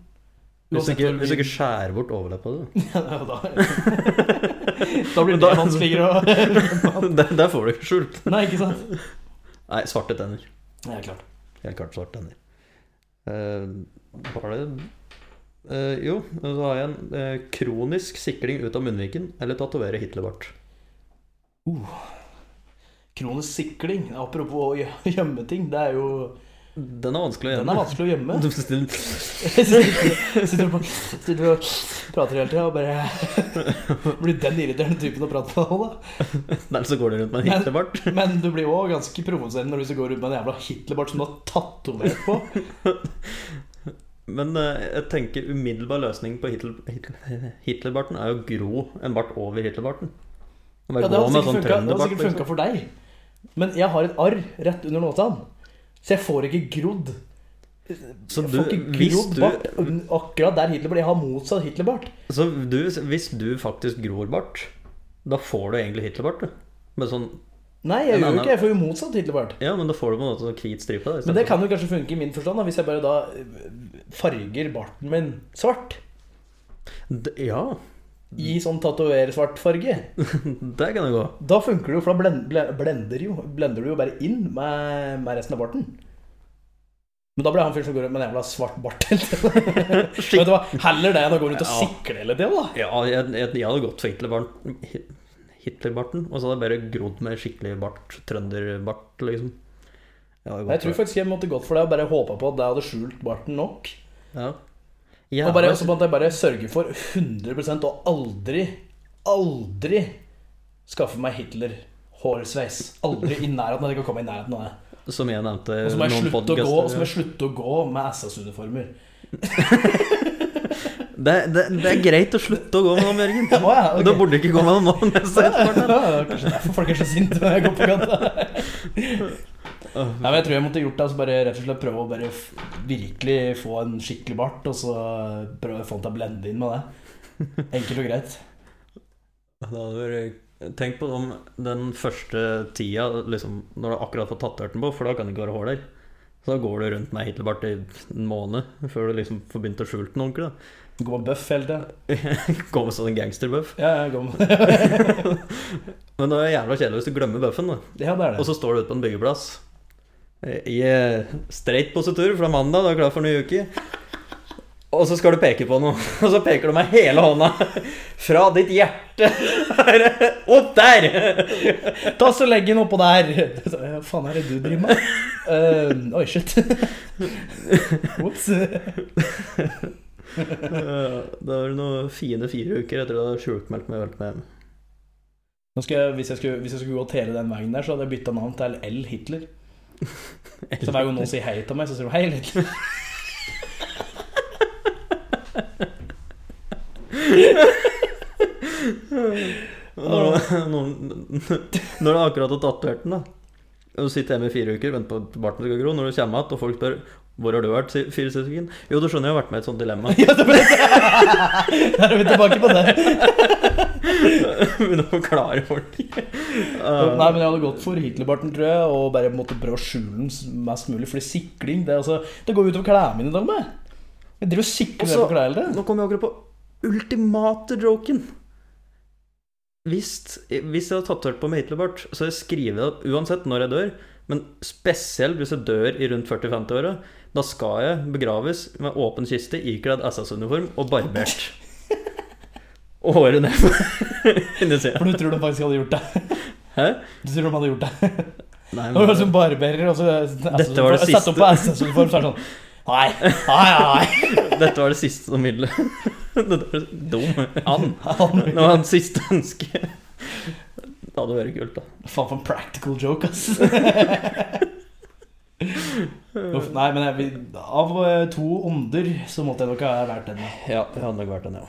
[SPEAKER 1] Hvis du ikke, hvis du ikke skjærer bort overleppa du.
[SPEAKER 2] Ja, da, da blir det vanskeligere å
[SPEAKER 1] Der, der får du ikke skjult.
[SPEAKER 2] Nei, ikke sant?
[SPEAKER 1] Nei, svarte tenner.
[SPEAKER 2] Ja, klart.
[SPEAKER 1] Helt klart svarte tenner. Uh, var det uh, Jo, så har jeg en uh, kronisk sikling ut av munnviken eller tatovere Hitlerbart.
[SPEAKER 2] Kronisk sikling, apropos å gjemme ting, det er jo
[SPEAKER 1] Den er vanskelig å
[SPEAKER 2] Den
[SPEAKER 1] gjemme.
[SPEAKER 2] er vanskelig å gjemme.
[SPEAKER 1] Du
[SPEAKER 2] sitter, sitter, på, sitter og prater hele tida og bare Blir den irriterende typen å prate med nå, da?
[SPEAKER 1] Nei, så går du rundt med en
[SPEAKER 2] Men-
[SPEAKER 1] Hitlerbart.
[SPEAKER 2] Men du blir òg ganske provoserende når du går rundt med en jævla Hitlerbart som du har tatovert på.
[SPEAKER 1] Men eh, jeg tenker umiddelbar løsning på Hitler, Hitler, Hitlerbarten er å gro en bart over Hitlerbarten.
[SPEAKER 2] Ja, det
[SPEAKER 1] har
[SPEAKER 2] sikkert
[SPEAKER 1] sånn
[SPEAKER 2] funka, funka for deg. Men jeg har et arr rett under nåtaen, så jeg får ikke grodd.
[SPEAKER 1] Så du, hvis du,
[SPEAKER 2] bart akkurat der Hitler ble. Jeg har motsatt Hitlerbart.
[SPEAKER 1] så du, hvis du faktisk gror bart, da får du egentlig Hitlerbart, du. Sånn,
[SPEAKER 2] Nei, jeg gjør jo
[SPEAKER 1] annen-
[SPEAKER 2] ikke Jeg får jo motsatt Hitlerbart.
[SPEAKER 1] ja, men da får du på en måte sånn hvit stripe. Da,
[SPEAKER 2] Men det kan jo kanskje funke i min forstand, da, hvis jeg bare da øh, farger barten min svart.
[SPEAKER 1] D ja,
[SPEAKER 2] i sånn tatoversvart farge.
[SPEAKER 1] det kan det gå.
[SPEAKER 2] Da funker det jo, for da blend, ble- blender, jo, blender du jo bare inn med, med resten av barten. Men da blir han fyren som går rundt med en jævla svart bart. Vet du hva, Heller det enn å gå rundt og
[SPEAKER 1] Ja.
[SPEAKER 2] sikle hele tida, da.
[SPEAKER 1] Ja, jeg, jeg, jeg hadde gått for Hitlerbarten, Hitler og så hadde jeg bare grodd med skikkelig bart, trønderbart, liksom. Jeg,
[SPEAKER 2] Jeg tror faktisk jeg måtte gått for det og bare håpa på at jeg hadde skjult barten nok.
[SPEAKER 1] ja.
[SPEAKER 2] Og bare,
[SPEAKER 1] også
[SPEAKER 2] på at jeg bare sørger for 100% å aldri, aldri skaffe meg Hitler-hårsveis. Aldri i nærheten. Jeg kan komme i nærheten av det.
[SPEAKER 1] Som jeg nevnte
[SPEAKER 2] Og så må jeg slutte å jeg slutte å gå med SS-uniformer.
[SPEAKER 1] det, det, det er greit å slutte å gå med dem, Jørgen.
[SPEAKER 2] Ja, okay.
[SPEAKER 1] Da burde du ikke gå med dem nå.
[SPEAKER 2] Kanskje derfor folk er så sinte når jeg går på gata. Nei, men Jeg tror jeg måtte gjort det. Altså bare rett og slett prøve å bare virkelig få en skikkelig bart, og så prøve å få den til å blende inn med det. Enkelt og greit.
[SPEAKER 1] Da hadde vært Tenk på om den første tida, liksom, når du akkurat får tatovert på, for da kan det ikke være hår der. Så da går du rundt med Hitlerbart i en måned før du liksom får begynt å skjule den ordentlig. da
[SPEAKER 2] Gå med bøff hele tida.
[SPEAKER 1] Gå med sånn gangsterbøff? gangsterbuff.
[SPEAKER 2] Ja, ja, gå med.
[SPEAKER 1] Men det er jævla kjedelig hvis du glemmer buffen. da
[SPEAKER 2] ja, det er
[SPEAKER 1] Og så står du ute på en byggeplass i eh, streit positur fra mandag, du er klar for nye uker. Og så skal du peke på noe, og så peker du med hele hånda fra ditt hjerte opp der!
[SPEAKER 2] Ta så Legg den oppå der. Hva faen er det du driver med? Uh, oi, shit. Ops.
[SPEAKER 1] Det var noen fine fire uker etter at du hadde sjukmeldt meg helt med
[SPEAKER 2] Nå skal jeg, hvis, jeg skulle, hvis jeg skulle gått hele den veien der, så hadde jeg bytta navn til L. Hitler. Så hver gang noen sier hei til meg, så sier de hei, litt.
[SPEAKER 1] Når, når, når du akkurat har tatovert den, da du sitter hjemme i fire uker, venter på at barten skal gro. Når du kommer igjen og folk spør hvor har du vært fire stykker? Jo, du skjønner jeg har vært med i et sånt dilemma.
[SPEAKER 2] Ja, Der er vi tilbake på det.
[SPEAKER 1] Begynner å forklare folk.
[SPEAKER 2] Nei, men jeg hadde gått for Hitlerbarten, tror jeg, og bare måtte prøve å skjule den mest mulig. Fordi sikling, det, altså, det går utover klærne mine, med. Jeg driver og sikler
[SPEAKER 1] Og
[SPEAKER 2] på klær hele tiden.
[SPEAKER 1] Nå kommer jeg akkurat på ultimate joken. Hvis, hvis jeg hadde tatovert på med Hitlerbart, så hadde jeg skrevet uansett når jeg dør, men spesielt hvis jeg dør i rundt 40-50-åra, da skal jeg begraves med åpen kiste, ikledd SS-uniform og barbert. Håret ned.
[SPEAKER 2] For du tror de faktisk hadde gjort det.
[SPEAKER 1] Hæ?
[SPEAKER 2] Du tror de hadde gjort det.
[SPEAKER 1] Nei, men...
[SPEAKER 2] Det som barberer, og så
[SPEAKER 1] Dette var det
[SPEAKER 2] Sett opp på SS-uniform, så er det sånn Nei, nei, nei.
[SPEAKER 1] dette var det siste som ville. Dette var dum. Han- Det var hans siste ønske. Det hadde vært kult, da.
[SPEAKER 2] Faen for en practical joke, ass. Nei, men jeg, av eh, to onder så måtte jeg nok ha vært den. ja.
[SPEAKER 1] Det hadde nok vært den, ja.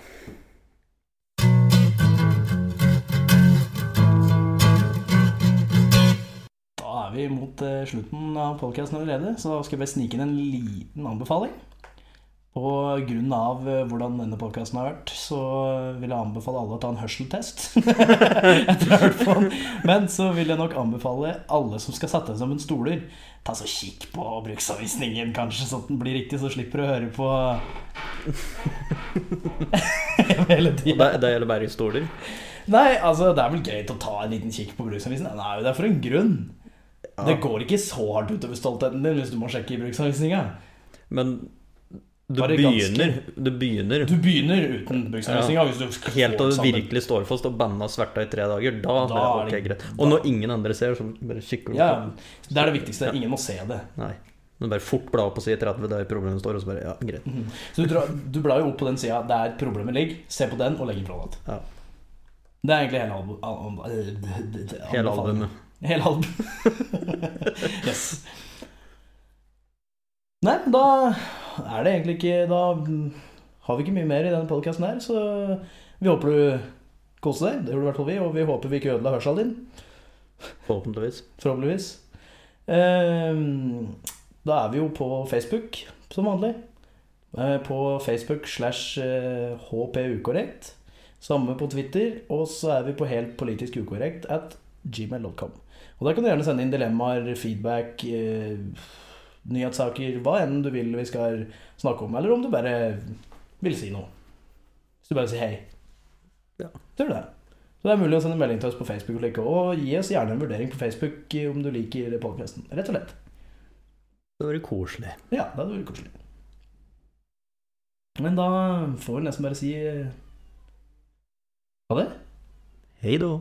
[SPEAKER 2] Da er vi mot eh, slutten av podkasten allerede, så skal jeg bare snike inn en liten anbefaling. På grunn av eh, hvordan denne podkasten har vært, så vil jeg anbefale alle å ta en hørseltest. Etter å ha hørt på den. Men så vil jeg nok anbefale alle som skal sette seg sammen stoler, ta så kikk på bruksanvisningen, kanskje, sånn at den blir riktig, så slipper du å høre på hele tida.
[SPEAKER 1] det, det gjelder bare i stoler.
[SPEAKER 2] Nei, altså, det er vel greit å ta en liten kikk på bruksanvisningen. Den er jo der for en grunn.
[SPEAKER 1] Ja.
[SPEAKER 2] Det går ikke så hardt utover stoltheten din hvis du må sjekke i bruksanvisninga.
[SPEAKER 1] Men du begynner, du begynner
[SPEAKER 2] Du begynner uten bruksanvisninga. Skal
[SPEAKER 1] helt til du virkelig står fast og banna sverta i tre dager. Da,
[SPEAKER 2] Da
[SPEAKER 1] er det
[SPEAKER 2] det-
[SPEAKER 1] greit. Og når ingen andre ser, så bare kikker du
[SPEAKER 2] Ja, Det er det viktigste. Ingen må se det.
[SPEAKER 1] Nei. Men bare fort bla opp på side 30 der problemet står, og så bare Ja, greit.
[SPEAKER 2] Så du, drar, du blar jo opp på den sida der problemet ligger. Se på den og legg ifra deg.
[SPEAKER 1] Ja.
[SPEAKER 2] Det er egentlig hele albu- al- al- al-
[SPEAKER 1] Hele albumet.
[SPEAKER 2] Hele albumet. yes. Nei, da er det egentlig ikke Da har vi ikke mye mer i denne podkasten her, så vi håper du koser deg. Det gjorde i hvert fall vi, og vi håper vi ikke ødela hørselen din.
[SPEAKER 1] Forhåpentligvis.
[SPEAKER 2] Forhåpentligvis. Eh, Da er vi jo på Facebook, som vanlig. Eh, På Facebook slash hpukorrekt. Samme på Twitter. Og så er vi på helt politisk ukorrekt at gmail.com. Og der kan du gjerne sende inn dilemmaer, feedback, eh, nyhetssaker, hva enn du vil vi skal snakke om, eller om du bare vil si noe. Hvis du bare sier hei.
[SPEAKER 1] Ja.
[SPEAKER 2] Så du det. Så det er mulig å sende melding til oss på Facebook og like, og gi oss gjerne en vurdering på Facebook om du liker podkasten. Rett og slett.
[SPEAKER 1] Det hadde vært koselig.
[SPEAKER 2] Ja, det hadde vært koselig. Men da får vi nesten bare si eh, ha det.
[SPEAKER 1] Hei da.